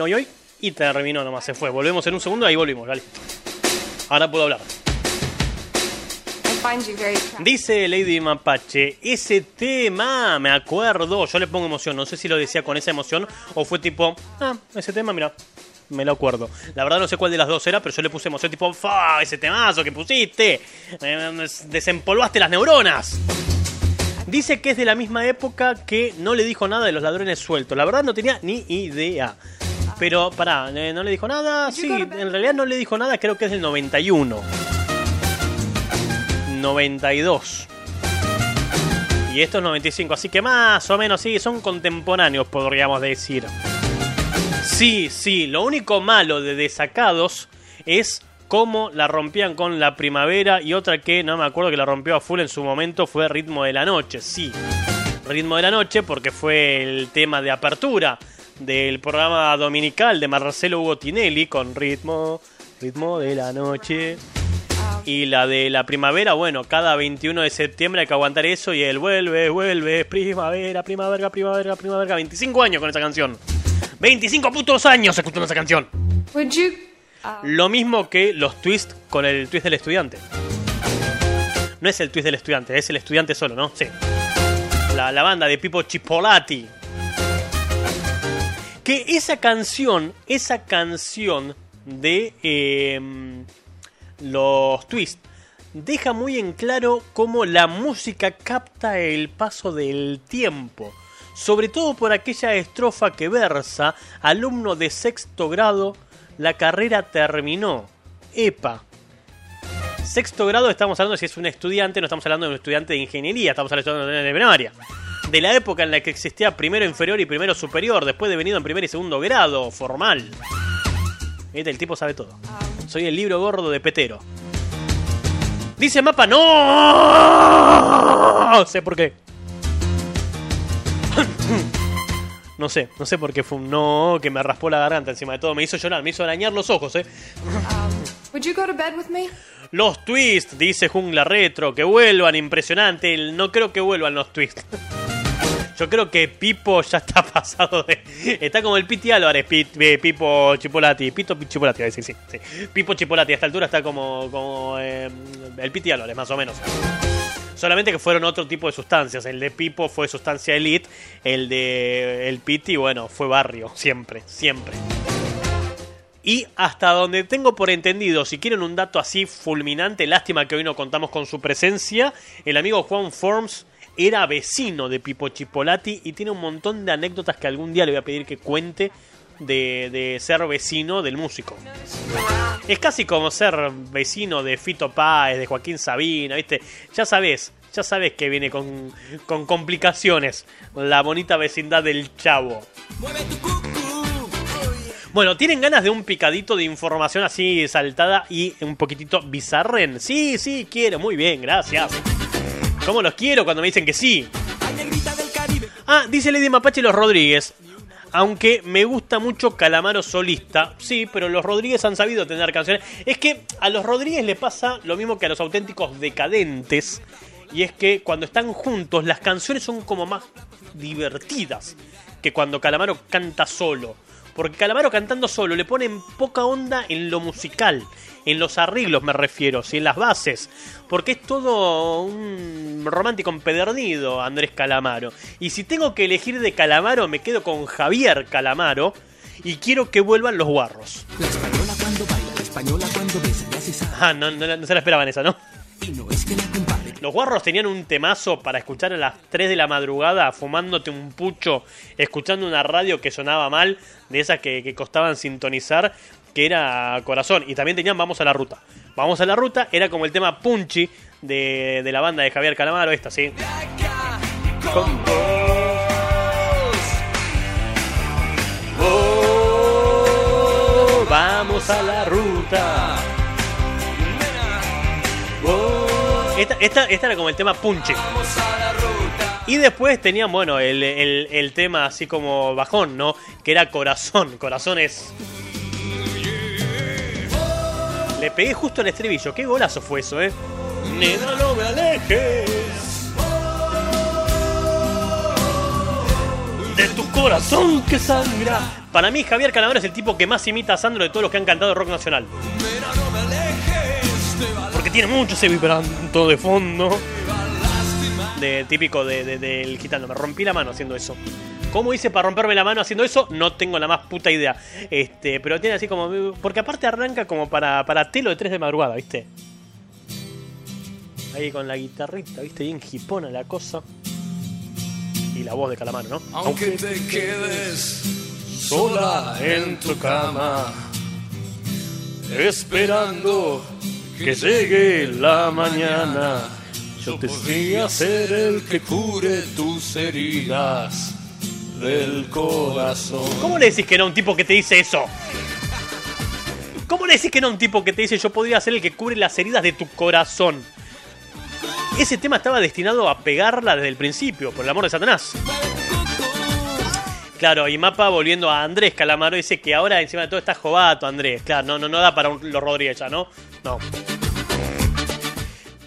hoy, hoy, hoy. Y terminó nomás, se fue. Volvemos en un segundo, ahí volvimos, dale. Ahora puedo hablar. Dice Lady Mapache, ese tema, me acuerdo, yo le pongo emoción, no sé si lo decía con esa emoción o fue tipo, ah, ese tema, mira, me lo acuerdo. La verdad no sé cuál de las dos era, pero yo le puse emoción tipo, fa, ese temazo que pusiste, desempolvaste las neuronas. Dice que es de la misma época que no le dijo nada de los ladrones sueltos. La verdad no tenía ni idea. Pero pará, eh, ¿no le dijo nada? Sí, en realidad no le dijo nada, creo que es del 91. 92. Y esto es 95, así que más o menos sí, son contemporáneos, podríamos decir. Sí, sí, lo único malo de Desacados es cómo la rompían con la primavera y otra que no me acuerdo que la rompió a full en su momento fue Ritmo de la Noche, sí. Ritmo de la Noche porque fue el tema de apertura del programa dominical de Marcelo Hugo Tinelli con Ritmo, Ritmo de la Noche. Y la de la primavera, bueno, cada 21 de septiembre hay que aguantar eso y él vuelve, vuelve, primavera, primavera, primavera, primavera. 25 años con esa canción. 25 putos años escuchando esa canción. You? Lo mismo que los twists con el twist del estudiante. No es el twist del estudiante, es el estudiante solo, ¿no? Sí. La, la banda de Pipo Chipolati. Que esa canción, esa canción de eh, los twists, deja muy en claro cómo la música capta el paso del tiempo. Sobre todo por aquella estrofa que versa, alumno de sexto grado, la carrera terminó. Epa. Sexto grado estamos hablando si es un estudiante, no estamos hablando de un estudiante de ingeniería, estamos hablando de de primaria. De la época en la que existía primero inferior y primero superior, después de venido en primer y segundo grado, formal. Este, el tipo sabe todo. Soy el libro gordo de Petero. Dice mapa, no. No sé por qué. No sé, no sé por qué fue un no que me raspó la garganta encima de todo. Me hizo llorar, me hizo arañar los ojos, eh. Would you go to bed with me? Los twists, dice Jungla Retro, que vuelvan, impresionante. No creo que vuelvan los twists. Yo creo que Pipo ya está pasado de. Está como el Piti Álvarez, eh, Pipo Chipolati. Pito Chipolati, a sí, sí. Pipo Chipolati, a esta altura está como, como eh, el Piti Álvarez, más o menos. Solamente que fueron otro tipo de sustancias. El de Pipo fue sustancia elite. El de el Piti, bueno, fue barrio. Siempre, siempre. Y hasta donde tengo por entendido, si quieren un dato así fulminante, lástima que hoy no contamos con su presencia, el amigo Juan Forms era vecino de Pipo Chipolati y tiene un montón de anécdotas que algún día le voy a pedir que cuente de, de ser vecino del músico. Es casi como ser vecino de Fito Páez, de Joaquín Sabina, ¿viste? Ya sabes, ya sabes que viene con, con complicaciones la bonita vecindad del chavo. Bueno, ¿tienen ganas de un picadito de información así saltada y un poquitito bizarren? Sí, sí, quiero. Muy bien, gracias. ¿Cómo los quiero cuando me dicen que sí? Ah, dice Lady Mapache los Rodríguez. Aunque me gusta mucho Calamaro solista, sí, pero los Rodríguez han sabido tener canciones. Es que a los Rodríguez le pasa lo mismo que a los auténticos decadentes. Y es que cuando están juntos, las canciones son como más divertidas que cuando Calamaro canta solo. Porque Calamaro cantando solo le ponen poca onda en lo musical, en los arreglos me refiero, si en las bases. Porque es todo un romántico empedernido Andrés Calamaro. Y si tengo que elegir de Calamaro, me quedo con Javier Calamaro. Y quiero que vuelvan los guarros. La española cuando baila, la española cuando besa, y hace esa. Ah, no, no, no se la esperaban esa, ¿no? Y no es que la compare. Los guarros tenían un temazo para escuchar a las 3 de la madrugada fumándote un pucho, escuchando una radio que sonaba mal, de esas que, que costaban sintonizar, que era Corazón. Y también tenían Vamos a la Ruta. Vamos a la Ruta era como el tema Punchy de, de la banda de Javier Calamaro, esta, ¿sí? Con vamos a la ruta. Esta, era como el tema Punche. Y después tenían, bueno, el, el- tema así como bajón, ¿no? Que era corazón. Corazón es. Le pegué justo el estribillo. Qué golazo fue eso, ¿eh? Nena, no me alejes. De tu corazón que sangra. Para mí, Javier Calamaro es el tipo que más imita a Sandro de todos los que han cantado rock nacional. Tiene mucho ese vibranto de fondo. De, típico de- de- del gitano. Me rompí la mano haciendo eso. ¿Cómo hice para romperme la mano haciendo eso? No tengo la más puta idea. Este, pero tiene así como. Porque aparte arranca como para, para telo de 3 de madrugada, ¿viste? Ahí con la guitarrita, ¿viste? Bien jipona la cosa. Y la voz de Calamaro, ¿no? Aunque te quedes sola en tu cama, esperando que llegue la mañana, yo te voy a ser el que cure tus heridas del corazón. ¿Cómo le decís que no a un tipo que te dice eso? ¿Cómo le decís que no a un tipo que te dice yo podría ser el que cubre las heridas de tu corazón? ese tema estaba destinado a pegarla desde el principio, por el amor de Satanás. Claro, y Mapa volviendo a Andrés Calamaro dice que ahora encima de todo está jovato Andrés. Claro, no, no, no da para los Rodríguez ya, ¿no? No.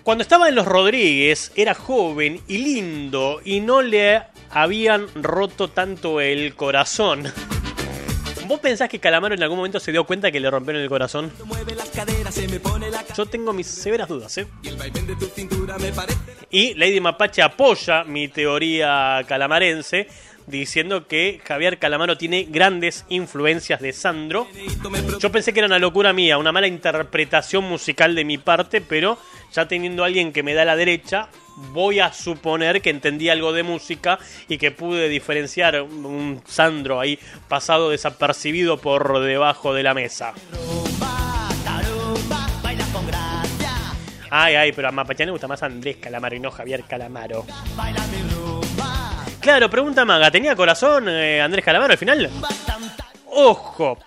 Cuando estaba en los Rodríguez era joven y lindo y no le habían roto tanto el corazón. ¿Vos pensás que Calamaro en algún momento se dio cuenta que le rompieron el corazón? Yo tengo mis severas dudas, ¿eh? Y Lady Mapache apoya mi teoría calamarense diciendo que Javier Calamaro tiene grandes influencias de Sandro. Yo pensé que era una locura mía, una mala interpretación musical de mi parte, pero ya teniendo a alguien que me da la derecha, voy a suponer que entendí algo de música y que pude diferenciar un Sandro ahí pasado desapercibido por debajo de la mesa. Ay, ay, pero a Mapachán le gusta más Andrés Calamaro y no Javier Calamaro. Claro, pregunta Maga, ¿tenía corazón eh, Andrés Calamaro al final? Ojo,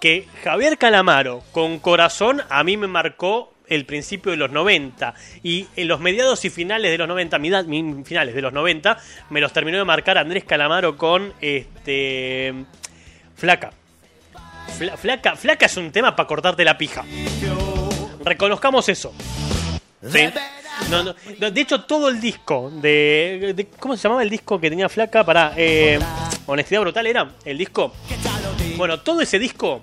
que Javier Calamaro con corazón a mí me marcó el principio de los 90 y en los mediados y finales de los 90, midad- mi- finales de los 90, me los terminó de marcar Andrés Calamaro con este Flaca. Fla- flaca, flaca es un tema para cortarte la pija. Reconozcamos eso. De hecho, todo el disco de, ¿Cómo se llamaba el disco que tenía Flaca? Para. Honestidad Brutal era el disco. Bueno, todo ese disco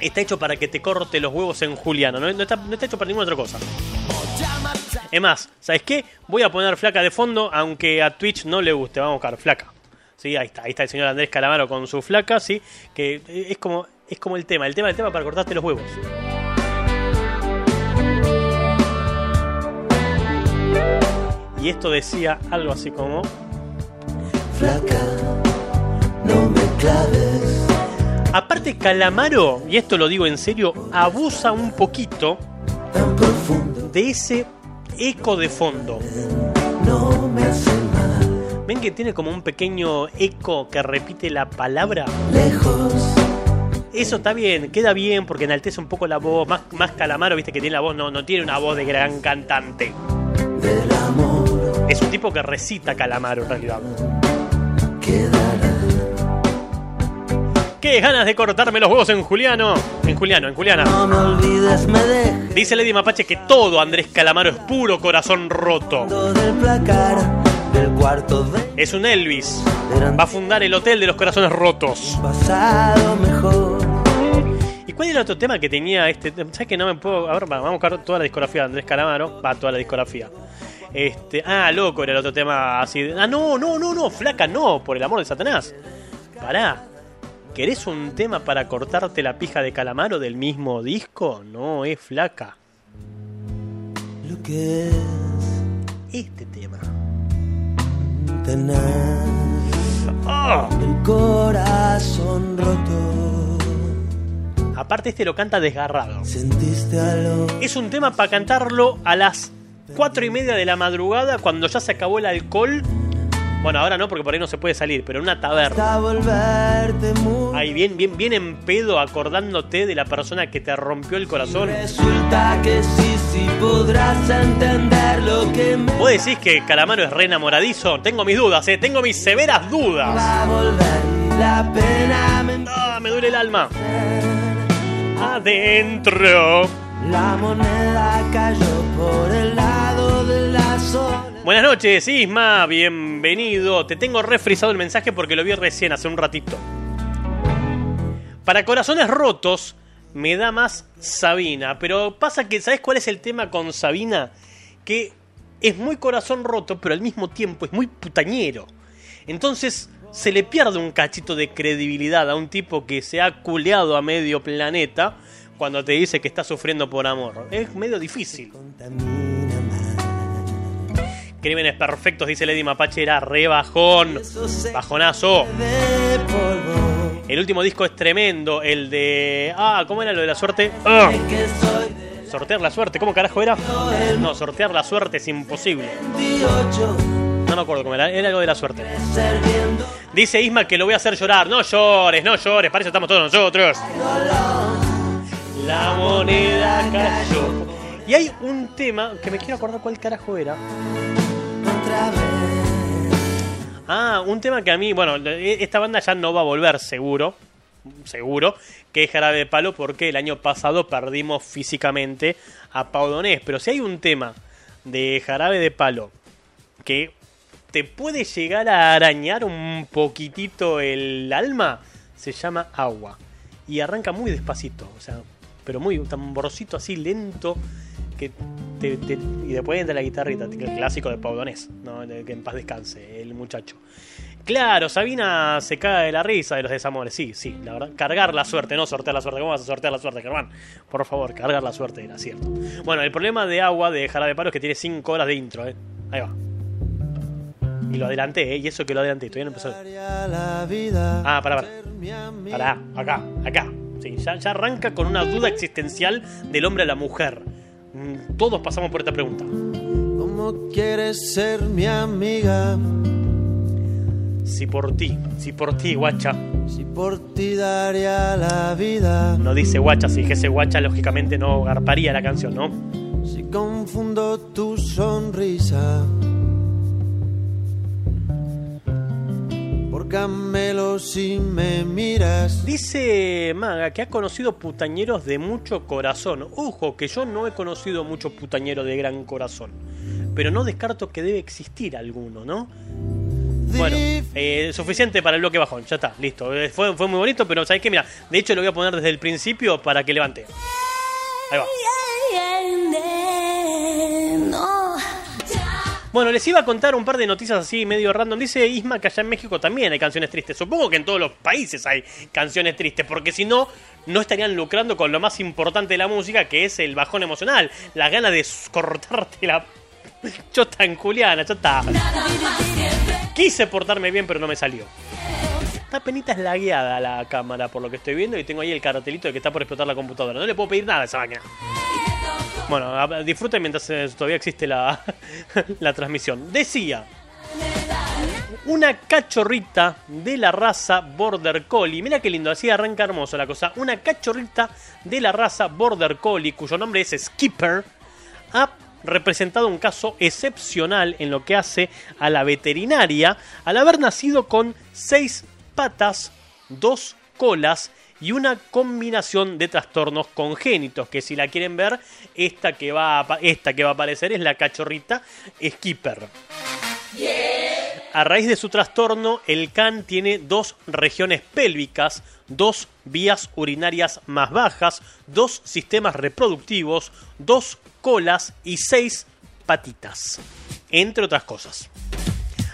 está hecho para que te corte los huevos en Juliano. No, No está, no está hecho para ninguna otra cosa. Es más, ¿sabes qué? Voy a poner Flaca de fondo, aunque a Twitch no le guste. Vamos a buscar Flaca. Sí, ahí está, ahí está el señor Andrés Calamaro con su flaca, sí, que es como, es como el tema, el tema, el tema para cortarte los huevos. Y esto decía algo así como. Flaca, no me claves. Aparte, Calamaro, y esto lo digo en serio, abusa un poquito de ese eco de fondo. No me mal. ¿Ven que tiene como un pequeño eco que repite la palabra? Lejos. Eso está bien, queda bien porque enaltece un poco la voz. Más, más Calamaro, viste que tiene la voz, no, no tiene una voz de gran cantante. Es un tipo que recita Calamaro en realidad. ¡Qué ganas de cortarme los huevos en Juliano! En Juliano, en Juliana. No me olvides, me dejes Dice Lady Mapache que todo Andrés Calamaro es puro corazón roto. del placar del cuarto de Es un Elvis. Va a fundar el Hotel de los Corazones Rotos. pasado mejor. ¿Y cuál era el otro tema que tenía este? ¿Sabes que no me puedo.? A ver, vamos a buscar toda la discografía de Andrés Calamaro. Va, toda la discografía. Este. Ah, loco, era el otro tema así. de- Ah, no, no, no, no, flaca, no, por el amor de Satanás. Pará. ¿Querés un tema para cortarte la pija de Calamaro del mismo disco? No, es flaca. Lo que es Este tema. ¡Ah! el corazón roto. Aparte, este lo canta desgarrado. Sentiste algo Es un tema para cantarlo a las 4 y media de la madrugada cuando ya se acabó el alcohol. Bueno, ahora no, porque por ahí no se puede salir, pero en una taberna. Ahí bien, bien, bien en pedo acordándote de la persona que te rompió el corazón. Resulta que sí, sí podrás entender lo que me ¿Vos decís que Calamaro es re enamoradizo? Tengo mis dudas, eh, tengo mis severas dudas. va a volver y la pena me Ah, me duele el alma. Adentro. La moneda cayó por el lado. Buenas noches, Isma, bienvenido. Te tengo refrisado el mensaje porque lo vi recién hace un ratito. Para corazones rotos me da más Sabina, pero pasa que ¿sabes cuál es el tema con Sabina? Que es muy corazón roto, pero al mismo tiempo es muy putañero. Entonces se le pierde un cachito de credibilidad a un tipo que se ha culeado a medio planeta cuando te dice que está sufriendo por amor. Es medio difícil. Crímenes perfectos, dice Lady Mapache, era re bajón. Bajonazo. El último disco es tremendo, el de. Ah, ¿cómo era lo de la suerte? Ah, sortear la suerte, ¿cómo carajo era? No, sortear la suerte es imposible. 28. No me acuerdo cómo era, era algo de la suerte. Dice Isma que lo voy a hacer llorar. No llores, no llores, para eso estamos todos nosotros. La moneda cayó. Y hay un tema que me quiero acordar cuál carajo era. Ah, un tema que a mí, bueno, esta banda ya no va a volver, seguro. Seguro. Que es Jarabe de Palo porque el año pasado perdimos físicamente a Pau Donés. Pero si hay un tema de Jarabe de Palo que te puede llegar a arañar un poquitito el alma, se llama Agua. Y arranca muy despacito, o sea, pero muy tamborcito así lento y después entra la guitarrita, el clásico de Pau Donés, ¿no? De que en paz descanse el muchacho. Claro, Sabina se cae de la risa de los desamores, sí, sí, la verdad. Cargar la suerte, no sortear la suerte. ¿Cómo vas a sortear la suerte, Germán? Por favor, cargar la suerte, era cierto. Bueno, el problema de agua de Jarabe de Palo es que tiene 5 horas de intro, ¿eh? Ahí va. Y lo adelanté, ¿eh? Y eso que lo adelanté, todavía no empezó. Ah, pará, pará. Pará, acá, acá. Sí, ya, ya arranca con una duda existencial del hombre a la mujer. Mm, Todos pasamos por esta pregunta. ¿Cómo quieres ser mi amiga? Si por ti, si por ti, guacha. Si por ti daría la vida. No dice guacha, si dijese guacha, lógicamente no garparía la canción, ¿no? Si confundo tu sonrisa. Camelo si me miras. Dice Maga que ha conocido putañeros de mucho corazón. Ojo, que yo no he conocido muchos putañeros de gran corazón. Pero no descarto que debe existir alguno, ¿no? Bueno, eh, suficiente para el bloque bajón, ya está, listo. Eh, Fue, fue muy bonito, pero ¿sabes qué? Mira, de hecho lo voy a poner desde el principio para que levante. Ahí va. Bueno, les iba a contar un par de noticias así medio random. Dice Isma que allá en México también hay canciones tristes. Supongo que en todos los países hay canciones tristes, porque si no, no estarían lucrando con lo más importante de la música, que es el bajón emocional. La gana de cortarte la chota en Juliana, chota. Quise portarme bien, pero no me salió. Esta penita es lagueada la cámara, por lo que estoy viendo, y tengo ahí el cartelito de que está por explotar la computadora. No le puedo pedir nada a esa máquina. Bueno, disfruten mientras eh, todavía existe la, la transmisión. Decía, una cachorrita de la raza Border Collie. Mira qué lindo, así arranca hermoso la cosa. Una cachorrita de la raza Border Collie, cuyo nombre es Skipper, ha representado un caso excepcional en lo que hace a la veterinaria al haber nacido con seis patas, dos colas y una combinación de trastornos congénitos que si la quieren ver esta que va a, esta que va a aparecer es la cachorrita Skipper. A raíz de su trastorno, el can tiene dos regiones pélvicas, dos vías urinarias más bajas, dos sistemas reproductivos, dos colas y seis patitas, entre otras cosas.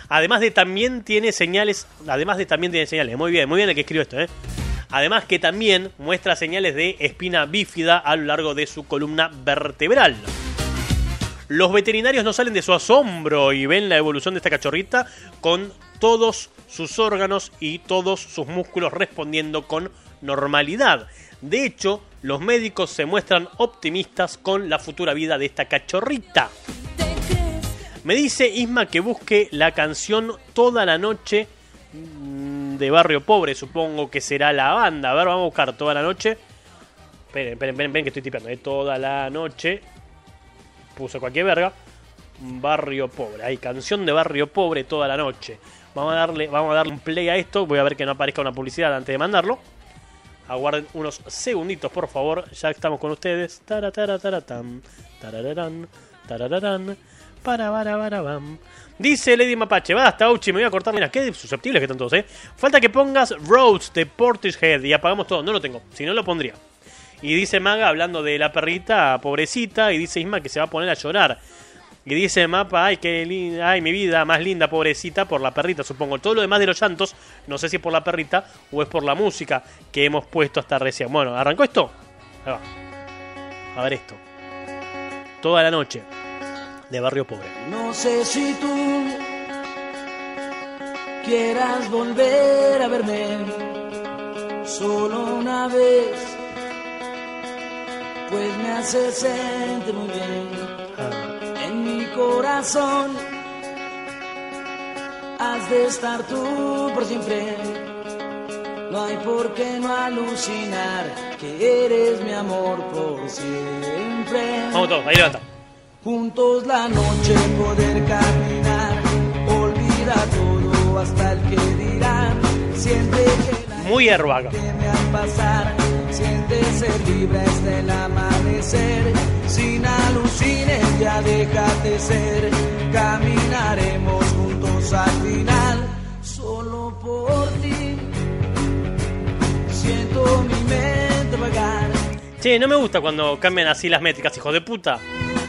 Además de también tiene señales, además de también tiene señales, muy bien, muy bien el que escribió esto, ¿eh? Además que también muestra señales de espina bífida a lo largo de su columna vertebral. Los veterinarios no salen de su asombro y ven la evolución de esta cachorrita con todos sus órganos y todos sus músculos respondiendo con normalidad. De hecho, los médicos se muestran optimistas con la futura vida de esta cachorrita. Me dice Isma que busque la canción Toda la noche de Barrio Pobre, supongo que será la banda. A ver, vamos a buscar Toda la noche. Esperen, esperen, esperen, que estoy tipeando. ¿eh? Toda la noche. Puse cualquier verga. Barrio Pobre. Hay canción de Barrio Pobre toda la noche. Vamos a darle, vamos a darle un play a esto. Voy a ver que no aparezca una publicidad antes de mandarlo. Aguarden unos segunditos, por favor. Ya estamos con ustedes. Tarararán, tarararán, para, para, para, bam. Dice Lady Mapache, basta, Uchi, me voy a cortar. Mira, qué susceptibles que están todos, eh. Falta que pongas Roads de Portishead y apagamos todo. No lo tengo, si no lo pondría. Y dice Maga, hablando de la perrita, pobrecita, y dice Isma que se va a poner a llorar. Y dice Mapa, ay, qué linda, ay, mi vida, más linda, pobrecita, por la perrita, supongo. Todo lo demás de los llantos, no sé si es por la perrita o es por la música que hemos puesto hasta recién. Bueno, ¿arrancó esto? Ahí va. A ver esto. Toda la noche. De Barrio Pobre. No sé si tú quieras volver a verme solo una vez, pues me hace sentir muy bien en mi corazón. Has de estar tú por siempre No hay por qué no alucinar que eres mi amor por siempre. Vamos todos, ahí levanta. Juntos la noche poder caminar, olvida todo hasta el que dirán. Siente que la Muy airbag. teme al pasar, siente ser libre hasta el amanecer. Sin alucines ya déjate ser, caminaremos juntos al final, solo por ti. Siento mi mente vagar. Che, no me gusta cuando cambian así las métricas, hijo de puta.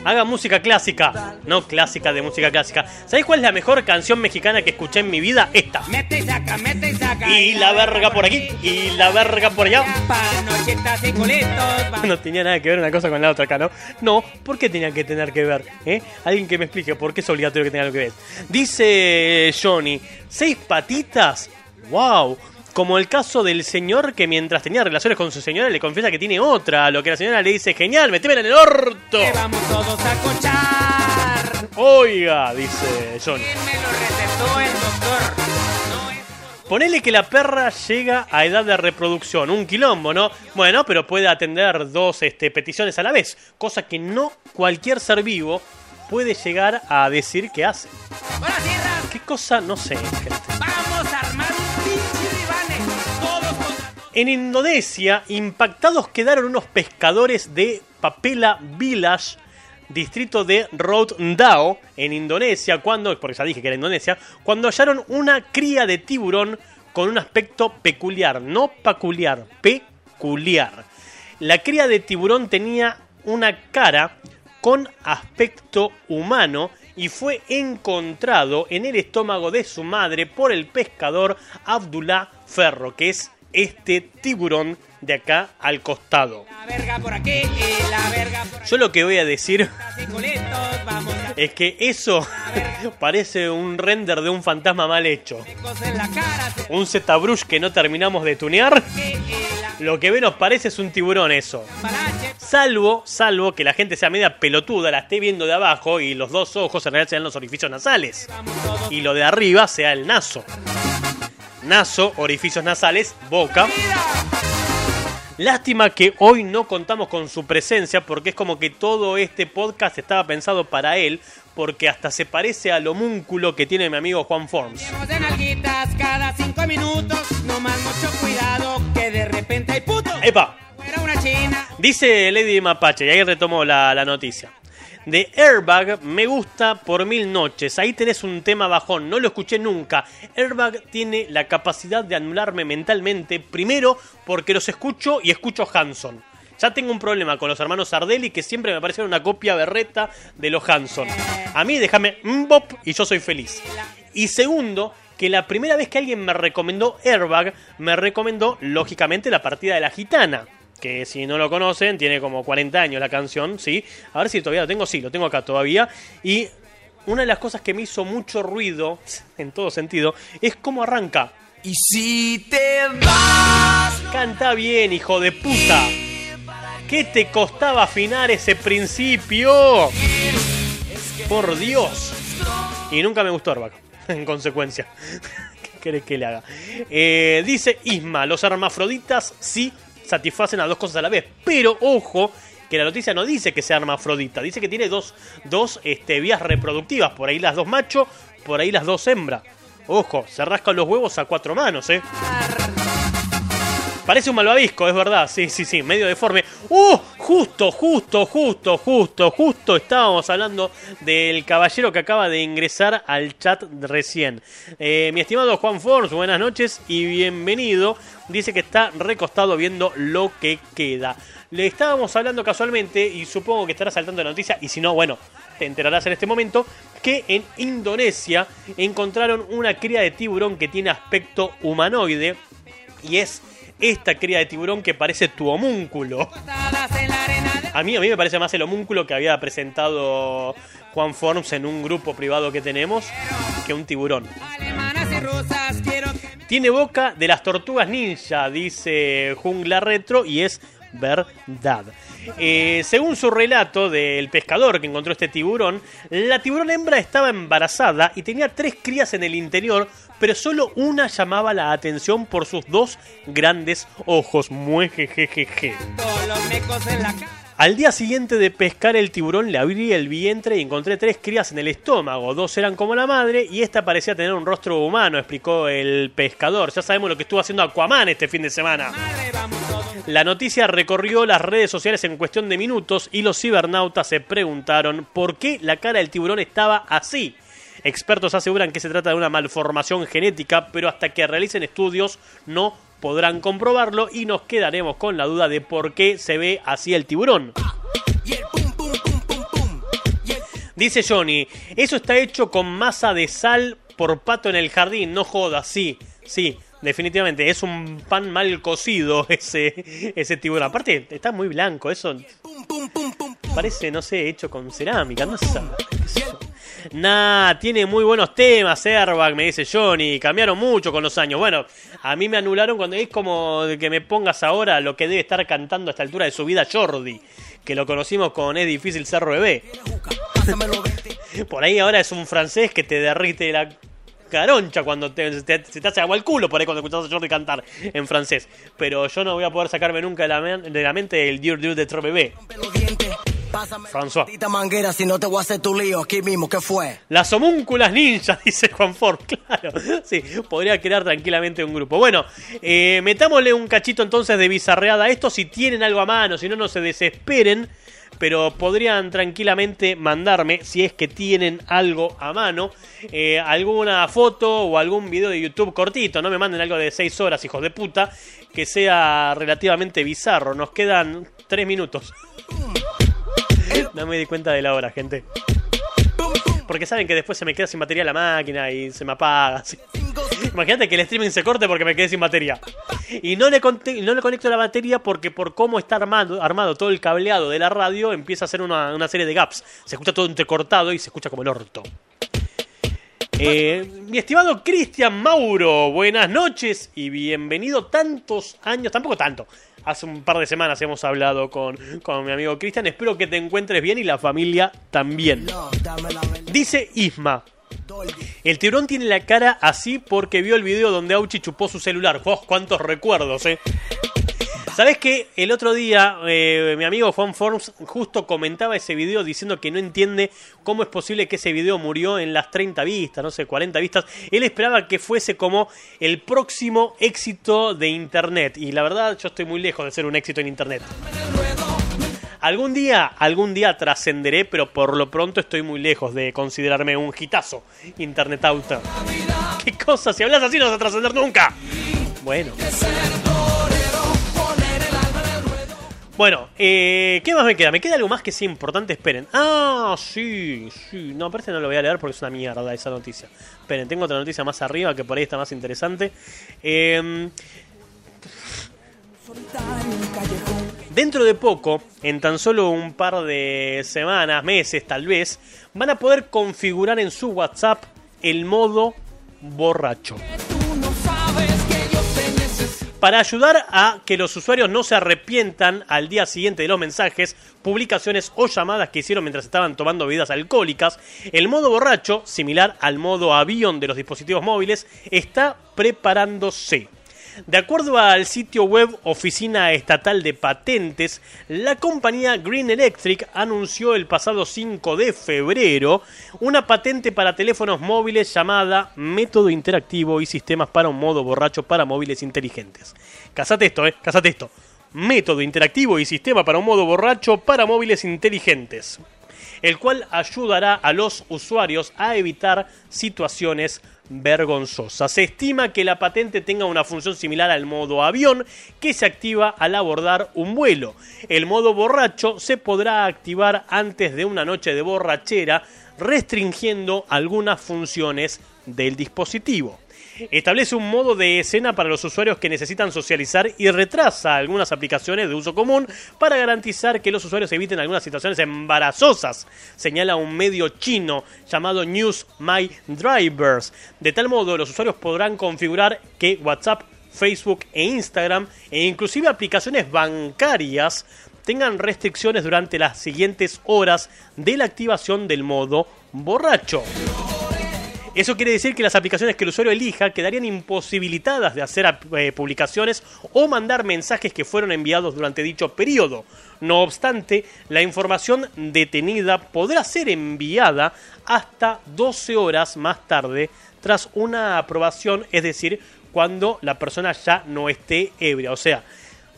Haga música clásica, no clásica de música clásica. ¿Sabéis cuál es la mejor canción mexicana que escuché en mi vida? Esta. Mete y saca, mete y saca. Y la verga por aquí, y la verga por allá. No tenía nada que ver una cosa con la otra acá, ¿no? No, ¿por qué tenía que tener que ver? ¿Eh? Alguien que me explique por qué es obligatorio que tenga algo que ver. Dice Johnny, ¿seis patitas? ¡Wow! Como el caso del señor que mientras tenía relaciones con su señora le confiesa que tiene otra, lo que la señora le dice, genial, metémela en el orto. Que vamos todos a cochar. Oiga, dice Johnny. Me lo recetó el doctor. Ponele que la perra llega a edad de reproducción, un quilombo, ¿no? Bueno, pero puede atender dos este, peticiones a la vez, cosa que no cualquier ser vivo puede llegar a decir que hace. ¿Qué cosa? No sé, gente. Vamos a armar En Indonesia, impactados quedaron unos pescadores de Papela Village, distrito de Rotendao, en Indonesia, cuando, porque ya dije que era Indonesia, cuando hallaron una cría de tiburón con un aspecto peculiar, no peculiar, peculiar. La cría de tiburón tenía una cara con aspecto humano y fue encontrado en el estómago de su madre por el pescador Abdullah Ferro, que es este tiburón de acá al costado. Yo lo que voy a decir es que eso parece un render de un fantasma mal hecho. Un ZBrush que no terminamos de tunear. la Lo que ve nos parece es un tiburón eso. Salvo, salvo que la gente sea media pelotuda, la esté viendo de abajo y los dos ojos en realidad sean los orificios nasales. Y lo de arriba sea el naso. Naso, orificios nasales, boca. Lástima que hoy no contamos con su presencia porque es como que todo este podcast estaba pensado para él porque hasta se parece al homúnculo que tiene mi amigo Juan Forms. Tenemos de nalguitas cada cinco minutos. No más mucho cuidado que de repente hay puto. ¡Epa! Dice Lady Mapache, y ahí retomo la, la noticia. De Airbag me gusta por mil noches. Ahí tenés un tema bajón, no lo escuché nunca. Airbag tiene la capacidad de anularme mentalmente, primero porque los escucho y escucho Hanson. Ya tengo un problema con los hermanos Sardelli que siempre me parecen una copia berreta de los Hanson. A mí déjame mbop y yo soy feliz. Y segundo, que la primera vez que alguien me recomendó Airbag, me recomendó lógicamente la partida de la gitana que si no lo conocen, tiene como 40 años la canción, ¿sí? A ver si todavía lo tengo, sí, lo tengo acá todavía. Y una de las cosas que me hizo mucho ruido, en todo sentido, es cómo arranca. Y si te vas, Canta bien, hijo de puta. ¿Qué te costaba afinar ese principio? Por Dios. Y nunca me gustó Airbag, en consecuencia. ¿Qué querés que le haga? Eh, dice Isma, los hermafroditas sí satisfacen a dos cosas a la vez. Pero ojo, que la noticia no dice que sea hermafrodita, dice que tiene dos, dos este, vías reproductivas. Por ahí las dos macho, por ahí las dos hembra. Ojo, se rascan los huevos a cuatro manos, eh. Parece un malvavisco, es verdad. Sí, sí, sí, medio deforme. ¡Uh! Justo, justo, justo, justo, justo estábamos hablando del caballero que acaba de ingresar al chat recién. Eh, mi estimado Juan Forns, buenas noches y bienvenido. Dice que está recostado viendo lo que queda. Le estábamos hablando casualmente y supongo que estará saltando la noticia. Y si no, bueno, te enterarás en este momento que en Indonesia encontraron una cría de tiburón que tiene aspecto humanoide y es esta cría de tiburón que parece tu homúnculo. A mí, a mí me parece más el homúnculo que había presentado Juan Forms en un grupo privado que tenemos que un tiburón. Tiene boca de las tortugas ninja, dice Jungla Retro, y es verdad. Eh, según su relato del pescador que encontró este tiburón, la tiburón hembra estaba embarazada y tenía tres crías en el interior, pero solo una llamaba la atención por sus dos grandes ojos. Muejejejeje. Al día siguiente de pescar el tiburón le abrí el vientre y encontré tres crías en el estómago. Dos eran como la madre y esta parecía tener un rostro humano, explicó el pescador. Ya sabemos lo que estuvo haciendo Aquaman este fin de semana. La noticia recorrió las redes sociales en cuestión de minutos y los cibernautas se preguntaron por qué la cara del tiburón estaba así. Expertos aseguran que se trata de una malformación genética, pero hasta que realicen estudios no podrán comprobarlo y nos quedaremos con la duda de por qué se ve así el tiburón. Dice Johnny, eso está hecho con masa de sal por pato en el jardín, no jodas, sí, sí, definitivamente, es un pan mal cocido ese, ese tiburón. Aparte, está muy blanco, eso parece, no sé, hecho con cerámica, no sé. Nah, tiene muy buenos temas, Airbag, me dice Johnny. Cambiaron mucho con los años. Bueno, a mí me anularon cuando es como que me pongas ahora lo que debe estar cantando a esta altura de su vida Jordi, que lo conocimos con Es difícil ser bebé. Por ahí ahora es un francés que te derrite la caroncha cuando te, te- hace agua el culo por ahí cuando escuchas a Jordi cantar en francés. Pero yo no voy a poder sacarme nunca de la, mente el Dieu Dieu de Trop Bebé. François. Manguera, si no te voy a hacer tu lío aquí mismo, ¿qué fue? Las homúnculas ninjas, dice Juan Ford. Claro, sí, podría crear tranquilamente un grupo. Bueno, eh, metámosle un cachito entonces de bizarreada a esto. Si tienen algo a mano, si no, no se desesperen. Pero podrían tranquilamente mandarme, si es que tienen algo a mano, eh, alguna foto o algún video de YouTube cortito. No me manden algo de 6 horas, hijos de puta, que sea relativamente bizarro. Nos quedan 3 minutos. No me di cuenta de la hora, gente. Porque saben que después se me queda sin batería la máquina y se me apaga. Imagínate que el streaming se corte porque me quedé sin batería. Y no le, no le conecto la batería porque por cómo está armado, armado todo el cableado de la radio empieza a hacer una, una serie de gaps. Se escucha todo entrecortado y se escucha como el orto. Eh, mi estimado Cristian Mauro, buenas noches y bienvenido tantos años, tampoco tanto. Hace un par de semanas hemos hablado con, con mi amigo Cristian. Espero que te encuentres bien y la familia también. Dice Isma. El tiburón tiene la cara así porque vio el video donde Auchi chupó su celular. ¡Oh, cuántos recuerdos, eh! ¿Sabes qué? El otro día eh, mi amigo Juan Forms justo comentaba ese video diciendo que no entiende cómo es posible que ese video murió en las 30 vistas, no sé, 40 vistas. Él esperaba que fuese como el próximo éxito de Internet. Y la verdad yo estoy muy lejos de ser un éxito en Internet. Algún día, algún día trascenderé, pero por lo pronto estoy muy lejos de considerarme un hitazo internetauta. ¿Qué cosa? Si hablas así no vas a trascender nunca. Bueno. Bueno, eh, ¿qué más me queda? Me queda algo más que sí importante, esperen. Ah, sí, sí. No, parece que no lo voy a leer porque es una mierda esa noticia. Esperen, tengo otra noticia más arriba que por ahí está más interesante. Eh, Dentro de poco, en tan solo un par de semanas, meses tal vez, van a poder configurar en su WhatsApp el modo borracho. Para ayudar a que los usuarios no se arrepientan al día siguiente de los mensajes, publicaciones o llamadas que hicieron mientras estaban tomando bebidas alcohólicas, el modo borracho, similar al modo avión de los dispositivos móviles, está preparándose. De acuerdo al sitio web Oficina Estatal de Patentes, la compañía Green Electric anunció el pasado 5 de febrero una patente para teléfonos móviles llamada Método Interactivo y Sistemas para un modo borracho para móviles inteligentes. Casate esto, eh, casate esto. Método Interactivo y Sistema para un modo borracho para móviles inteligentes. El cual ayudará a los usuarios a evitar situaciones vergonzosas. Se estima que la patente tenga una función similar al modo avión que se activa al abordar un vuelo. El modo borracho se podrá activar antes de una noche de borrachera restringiendo algunas funciones del dispositivo. Establece un modo de escena para los usuarios que necesitan socializar y retrasa algunas aplicaciones de uso común para garantizar que los usuarios eviten algunas situaciones embarazosas, señala un medio chino llamado News My Drivers. De tal modo, los usuarios podrán configurar que WhatsApp Facebook e Instagram e inclusive aplicaciones bancarias tengan restricciones durante las siguientes horas de la activación del modo borracho. Eso quiere decir que las aplicaciones que el usuario elija quedarían imposibilitadas de hacer eh, publicaciones o mandar mensajes que fueron enviados durante dicho periodo. No obstante, la información detenida podrá ser enviada hasta 12 horas más tarde tras una aprobación, es decir, cuando la persona ya no esté ebria. O sea,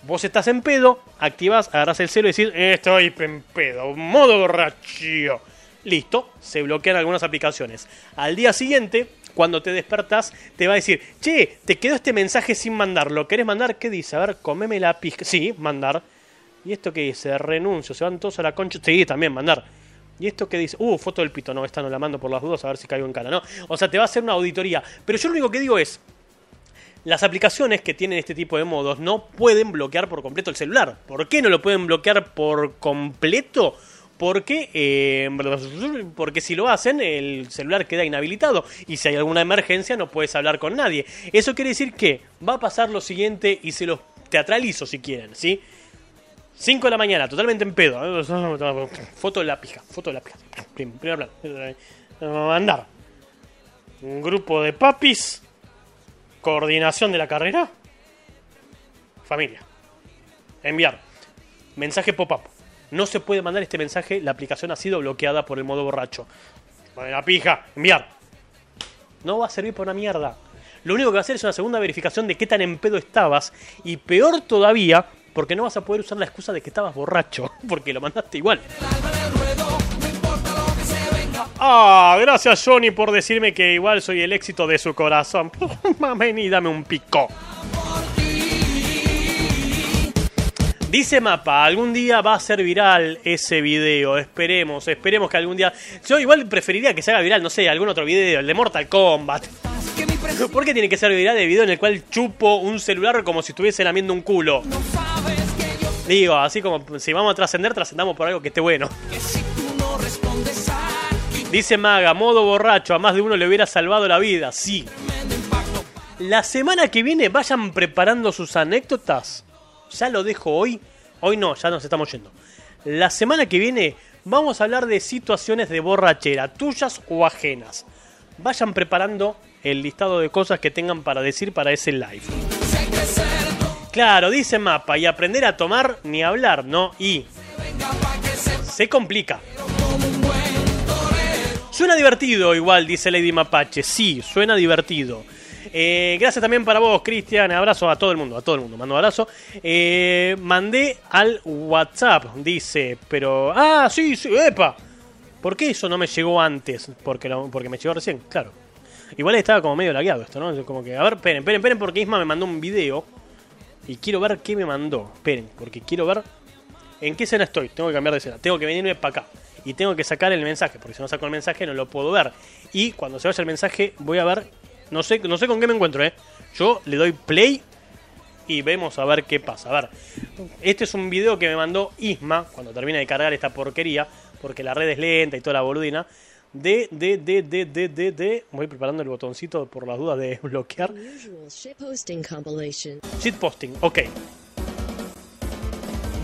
vos estás en pedo, activas, agarras el celo y decís, estoy en pedo, modo borracho. Listo, se bloquean algunas aplicaciones. Al día siguiente, cuando te despertás, te va a decir, che, te quedó este mensaje sin mandar, ¿lo querés mandar? ¿Qué dice? A ver, comeme la pizca. Sí, mandar. ¿Y esto qué dice? Renuncio, se van todos a la concha. Sí, también mandar. ¿Y esto qué dice? Uh, foto del pito. No, esta no la mando por las dudas a ver si caigo en cara. No, o sea, te va a hacer una auditoría. Pero yo lo único que digo es, las aplicaciones que tienen este tipo de modos no pueden bloquear por completo el celular. ¿Por qué no lo pueden bloquear por completo? Porque, eh, porque si lo hacen, el celular queda inhabilitado. Y si hay alguna emergencia, no puedes hablar con nadie. Eso quiere decir que va a pasar lo siguiente y se los teatralizo si quieren, ¿sí? 5 de la mañana, totalmente en pedo. Foto de la pija, foto de la pija. Prim- Primer plano. Mandar. Un grupo de papis. Coordinación de la carrera. Familia. Enviar. Mensaje pop-up. No se puede mandar este mensaje, la aplicación ha sido bloqueada por el modo borracho. La pija, enviar. No va a servir para una mierda. Lo único que va a hacer es una segunda verificación de qué tan en pedo estabas. Y peor todavía, porque no vas a poder usar la excusa de que estabas borracho, porque lo mandaste igual. Ah, gracias Johnny por decirme que igual soy el éxito de su corazón. Ven y dame un pico. Dice Mapa, algún día va a ser viral ese video. Esperemos, esperemos que algún día. Yo igual preferiría que se haga viral, no sé, algún otro video, el de Mortal Kombat. ¿Por qué tiene que ser viral el video en el cual chupo un celular como si estuviese lamiendo un culo? Digo, así como si vamos a trascender, trascendamos por algo que esté bueno. Dice Maga, modo borracho, a más de uno le hubiera salvado la vida. Sí. La semana que viene vayan preparando sus anécdotas. Ya lo dejo hoy. Hoy no, ya nos estamos yendo. La semana que viene vamos a hablar de situaciones de borrachera, tuyas o ajenas. Vayan preparando el listado de cosas que tengan para decir para ese live. Claro, dice Mapa, y aprender a tomar ni hablar, ¿no? Y se complica. Suena divertido igual, dice Lady Mapache. Sí, suena divertido. Eh, gracias también para vos, Cristian. Abrazo a todo el mundo, a todo el mundo. Mando abrazo. Eh, mandé al WhatsApp, dice, pero... Ah, sí, sí, epa. ¿Por qué eso no me llegó antes? Porque, porque me llegó recién, claro. Igual estaba como medio lagueado esto, ¿no? Como que, a ver, esperen, esperen, esperen, porque Isma me mandó un video. Y quiero ver qué me mandó. Esperen, porque quiero ver en qué escena estoy. Tengo que cambiar de escena. Tengo que venirme para acá. Y tengo que sacar el mensaje, porque si no saco el mensaje no lo puedo ver. Y cuando se vaya el mensaje voy a ver, no sé, no sé con qué me encuentro, ¿eh? Yo le doy play y vemos a ver qué pasa. A ver, este es un video que me mandó Isma cuando termine de cargar esta porquería, porque la red es lenta y toda la boludina. De, de, de, de, de, de, de. Voy preparando el botoncito por las dudas de bloquear. Shitposting, ok.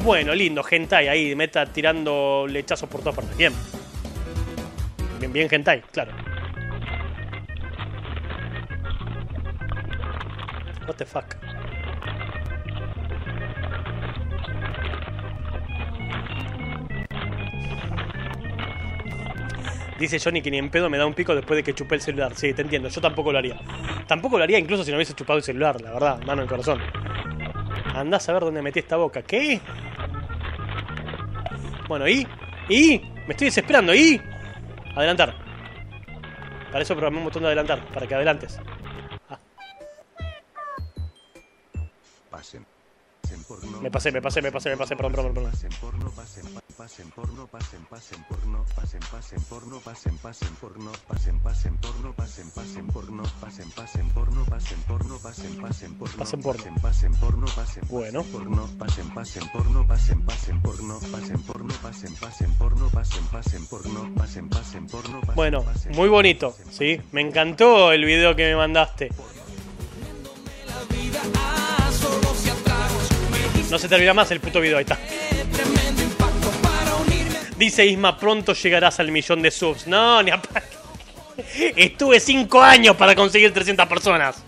Bueno, lindo, hentai ahí, meta tirando lechazos por todas partes. Bien. Bien, bien, hentai, claro. What the fuck. Dice Johnny que ni en pedo me da un pico después de que chupé el celular. Sí, te entiendo, yo tampoco lo haría. Tampoco lo haría incluso si no hubiese chupado el celular, la verdad, mano en corazón. Andás a ver dónde metí esta boca. ¿Qué? Bueno, ¿y? ¿Y? Me estoy desesperando. ¿Y? Adelantar. Para eso programé un botón de adelantar, para que adelantes. Pasen. Me pasé, me pasé, me pasé, me pasé, perdón, perdón, perdón. Pasen porno, pasen, pa- pasen porno, pasen, pasen porno, pasen, pasen porno, pasen, pasen porno, pasen, pasen porno, pasen, pasen porno, pasen, pasen porno, pasen porno, pasen, pasen porno, Pasen porno. pasen, pasen porno, pasen, Bueno. porno, pasen, pasen porno, pasen, pasen porno, pasen porno, pasen, pasen porno, pasen, pasen porno, pasen, pasen porno, Bueno, pasen, muy bonito, ¿sí? Me encantó el video que me mandaste. No se termina más el puto video, ahí está. Dice Isma, pronto llegarás al millón de subs. No, ni a... Estuve 5 años para conseguir 300 personas.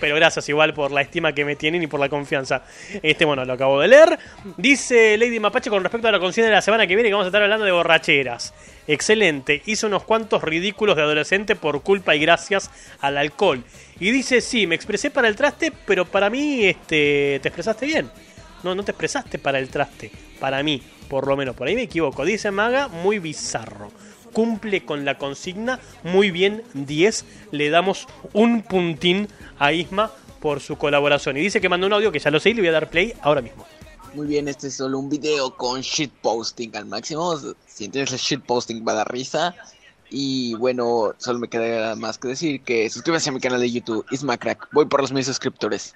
Pero gracias igual por la estima que me tienen y por la confianza. Este, bueno, lo acabo de leer. Dice Lady Mapache con respecto a la consigna de la semana que viene que vamos a estar hablando de borracheras. Excelente. Hice unos cuantos ridículos de adolescente por culpa y gracias al alcohol. Y dice, sí, me expresé para el traste, pero para mí este, te expresaste bien. No, no te expresaste para el traste. Para mí, por lo menos. Por ahí me equivoco. Dice Maga, muy bizarro. Cumple con la consigna. Muy bien, 10. Le damos un puntín a Isma por su colaboración. Y dice que mandó un audio que ya lo sé y le voy a dar play ahora mismo. Muy bien, este es solo un video con shitposting al máximo. Si entiendes el shitposting va a dar risa. Y bueno, solo me queda más que decir que suscríbanse a mi canal de YouTube, Isma Crack. Voy por los mil suscriptores.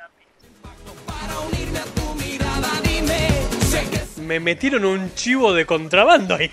Me metieron un chivo de contrabando ahí.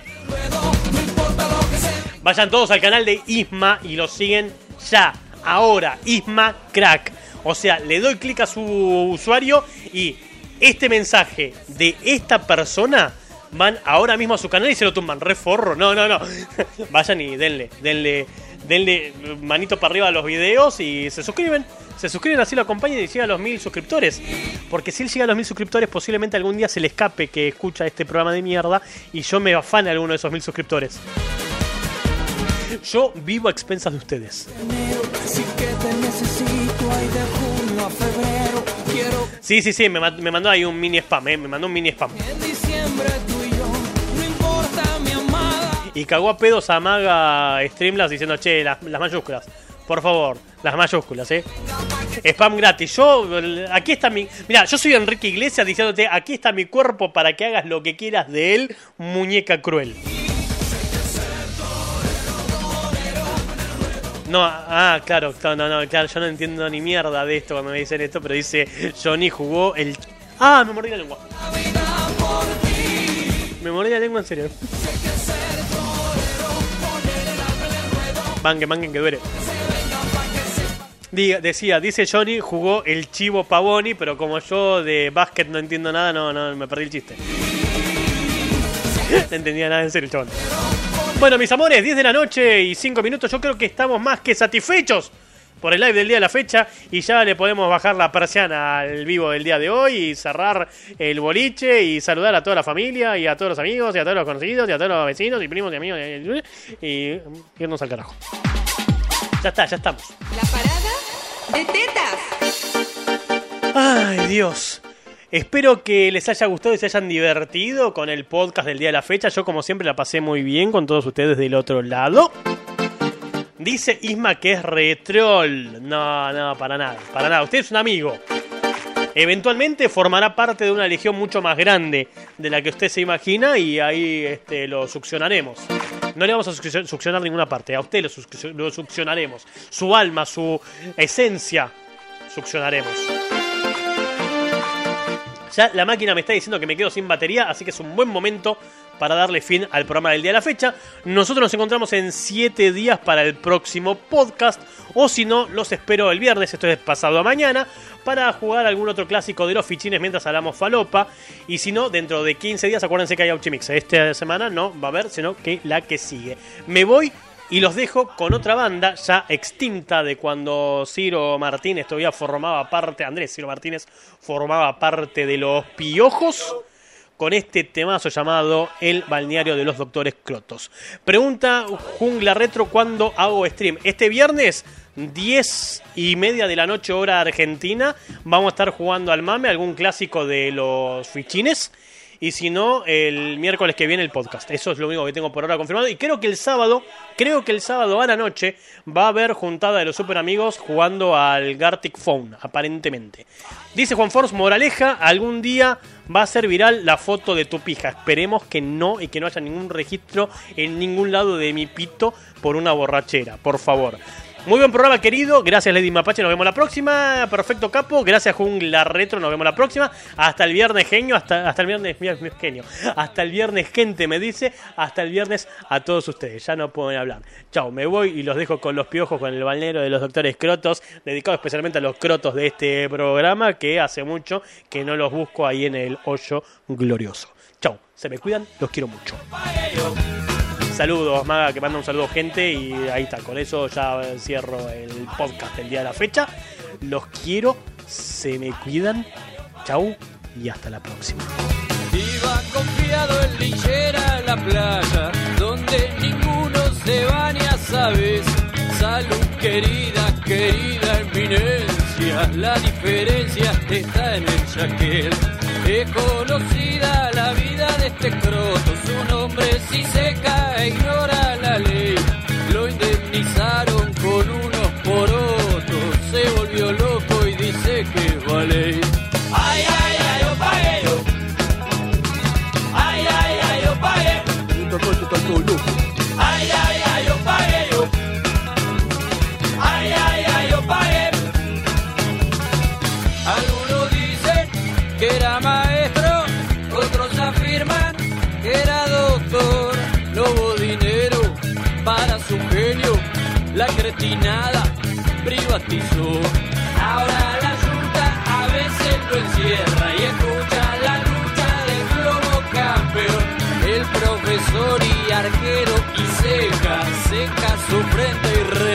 Vayan todos al canal de Isma y lo siguen ya, ahora, Isma Crack. O sea, le doy clic a su usuario y este mensaje de esta persona van ahora mismo a su canal y se lo tumban. Reforro, no, no, no. Vayan y denle, denle, denle manito para arriba a los videos y se suscriben. Se suscriben así lo acompañan y llega a los mil suscriptores. Porque si él llega a los mil suscriptores, posiblemente algún día se le escape que escucha este programa de mierda y yo me afane a alguno de esos mil suscriptores. Yo vivo a expensas de ustedes. Sí, sí, sí, me, ma- me mandó ahí un mini spam, eh, me mandó un mini spam. Y cagó a pedos a Maga diciendo, che, las, las mayúsculas. Por favor, las mayúsculas, eh. Spam gratis. Yo, aquí está mi. Mira, yo soy Enrique Iglesias diciéndote, aquí está mi cuerpo para que hagas lo que quieras de él, muñeca cruel. No, ah, claro, no, no, claro, yo no entiendo ni mierda de esto cuando me dicen esto, pero dice, Johnny jugó el... Ah, me mordí la lengua. Me mordí la lengua en serio. Mangue, mangue, que duele. Diga- decía, dice Johnny, jugó el chivo Pavoni, pero como yo de básquet no entiendo nada, no, no, me perdí el chiste. No entendía nada en serio, chabón. Bueno, mis amores, 10 de la noche y 5 minutos, yo creo que estamos más que satisfechos por el live del día de la fecha y ya le podemos bajar la persiana al vivo del día de hoy y cerrar el boliche y saludar a toda la familia y a todos los amigos y a todos los conocidos y a todos los vecinos y primos y amigos y, y irnos al carajo. Ya está, ya estamos. De tetas. Ay, Dios. Espero que les haya gustado y se hayan divertido con el podcast del día de la fecha. Yo, como siempre, la pasé muy bien con todos ustedes del otro lado. Dice Isma que es retrol. No, no, para nada, para nada. Usted es un amigo. Eventualmente formará parte de una legión mucho más grande de la que usted se imagina y ahí este, lo succionaremos. No le vamos a succio- succionar ninguna parte, a usted lo succionaremos. Su alma, su esencia, succionaremos. Ya la máquina me está diciendo que me quedo sin batería, así que es un buen momento para darle fin al programa del día de la fecha. Nosotros nos encontramos en 7 días para el próximo podcast, o si no, los espero el viernes, esto es pasado mañana, para jugar algún otro clásico de los fichines mientras hablamos falopa. Y si no, dentro de 15 días, acuérdense que hay Auchimix. Esta semana no va a haber, sino que la que sigue. Me voy y los dejo con otra banda ya extinta de cuando Ciro Martínez todavía formaba parte, Andrés Ciro Martínez formaba parte de los Piojos, con este temazo llamado El balneario de los doctores Crotos. Pregunta Jungla Retro cuándo hago stream. Este viernes, 10 y media de la noche hora argentina, vamos a estar jugando al mame, algún clásico de los fichines. Y si no, el miércoles que viene el podcast. Eso es lo único que tengo por ahora confirmado. Y creo que el sábado, creo que el sábado a la noche va a haber juntada de los super amigos jugando al Gartic Phone, aparentemente. Dice Juan Force, moraleja, algún día va a ser viral la foto de tu pija. Esperemos que no y que no haya ningún registro en ningún lado de mi pito por una borrachera, por favor. Muy buen programa, querido. Gracias, Lady Mapache. Nos vemos la próxima. Perfecto, capo. Gracias, Jungla Retro. Nos vemos la próxima. Hasta el viernes, genio. Hasta, hasta el viernes, mira, genio. Hasta el viernes, gente, me dice. Hasta el viernes a todos ustedes. Ya no pueden hablar. Chao, me voy y los dejo con los piojos, con el balnero de los doctores Crotos. Dedicado especialmente a los crotos de este programa. Que hace mucho que no los busco ahí en el hoyo glorioso. Chao, se me cuidan. Los quiero mucho. Saludos, Maga, que manda un saludo gente y ahí está, con eso ya cierro el podcast el día de la fecha. Los quiero, se me cuidan, chau y hasta la próxima. Iba confiado en linchera la playa, donde ninguno se baña, sabes. Salud querida, querida la diferencia está en el chaquel. Es conocida la vida de este croto, su nombre si seca e ignora la ley. La cretinada privatizó. Ahora la junta a veces lo encierra y escucha la lucha del globo campeón. El profesor y arquero y seca, seca su frente y renuncia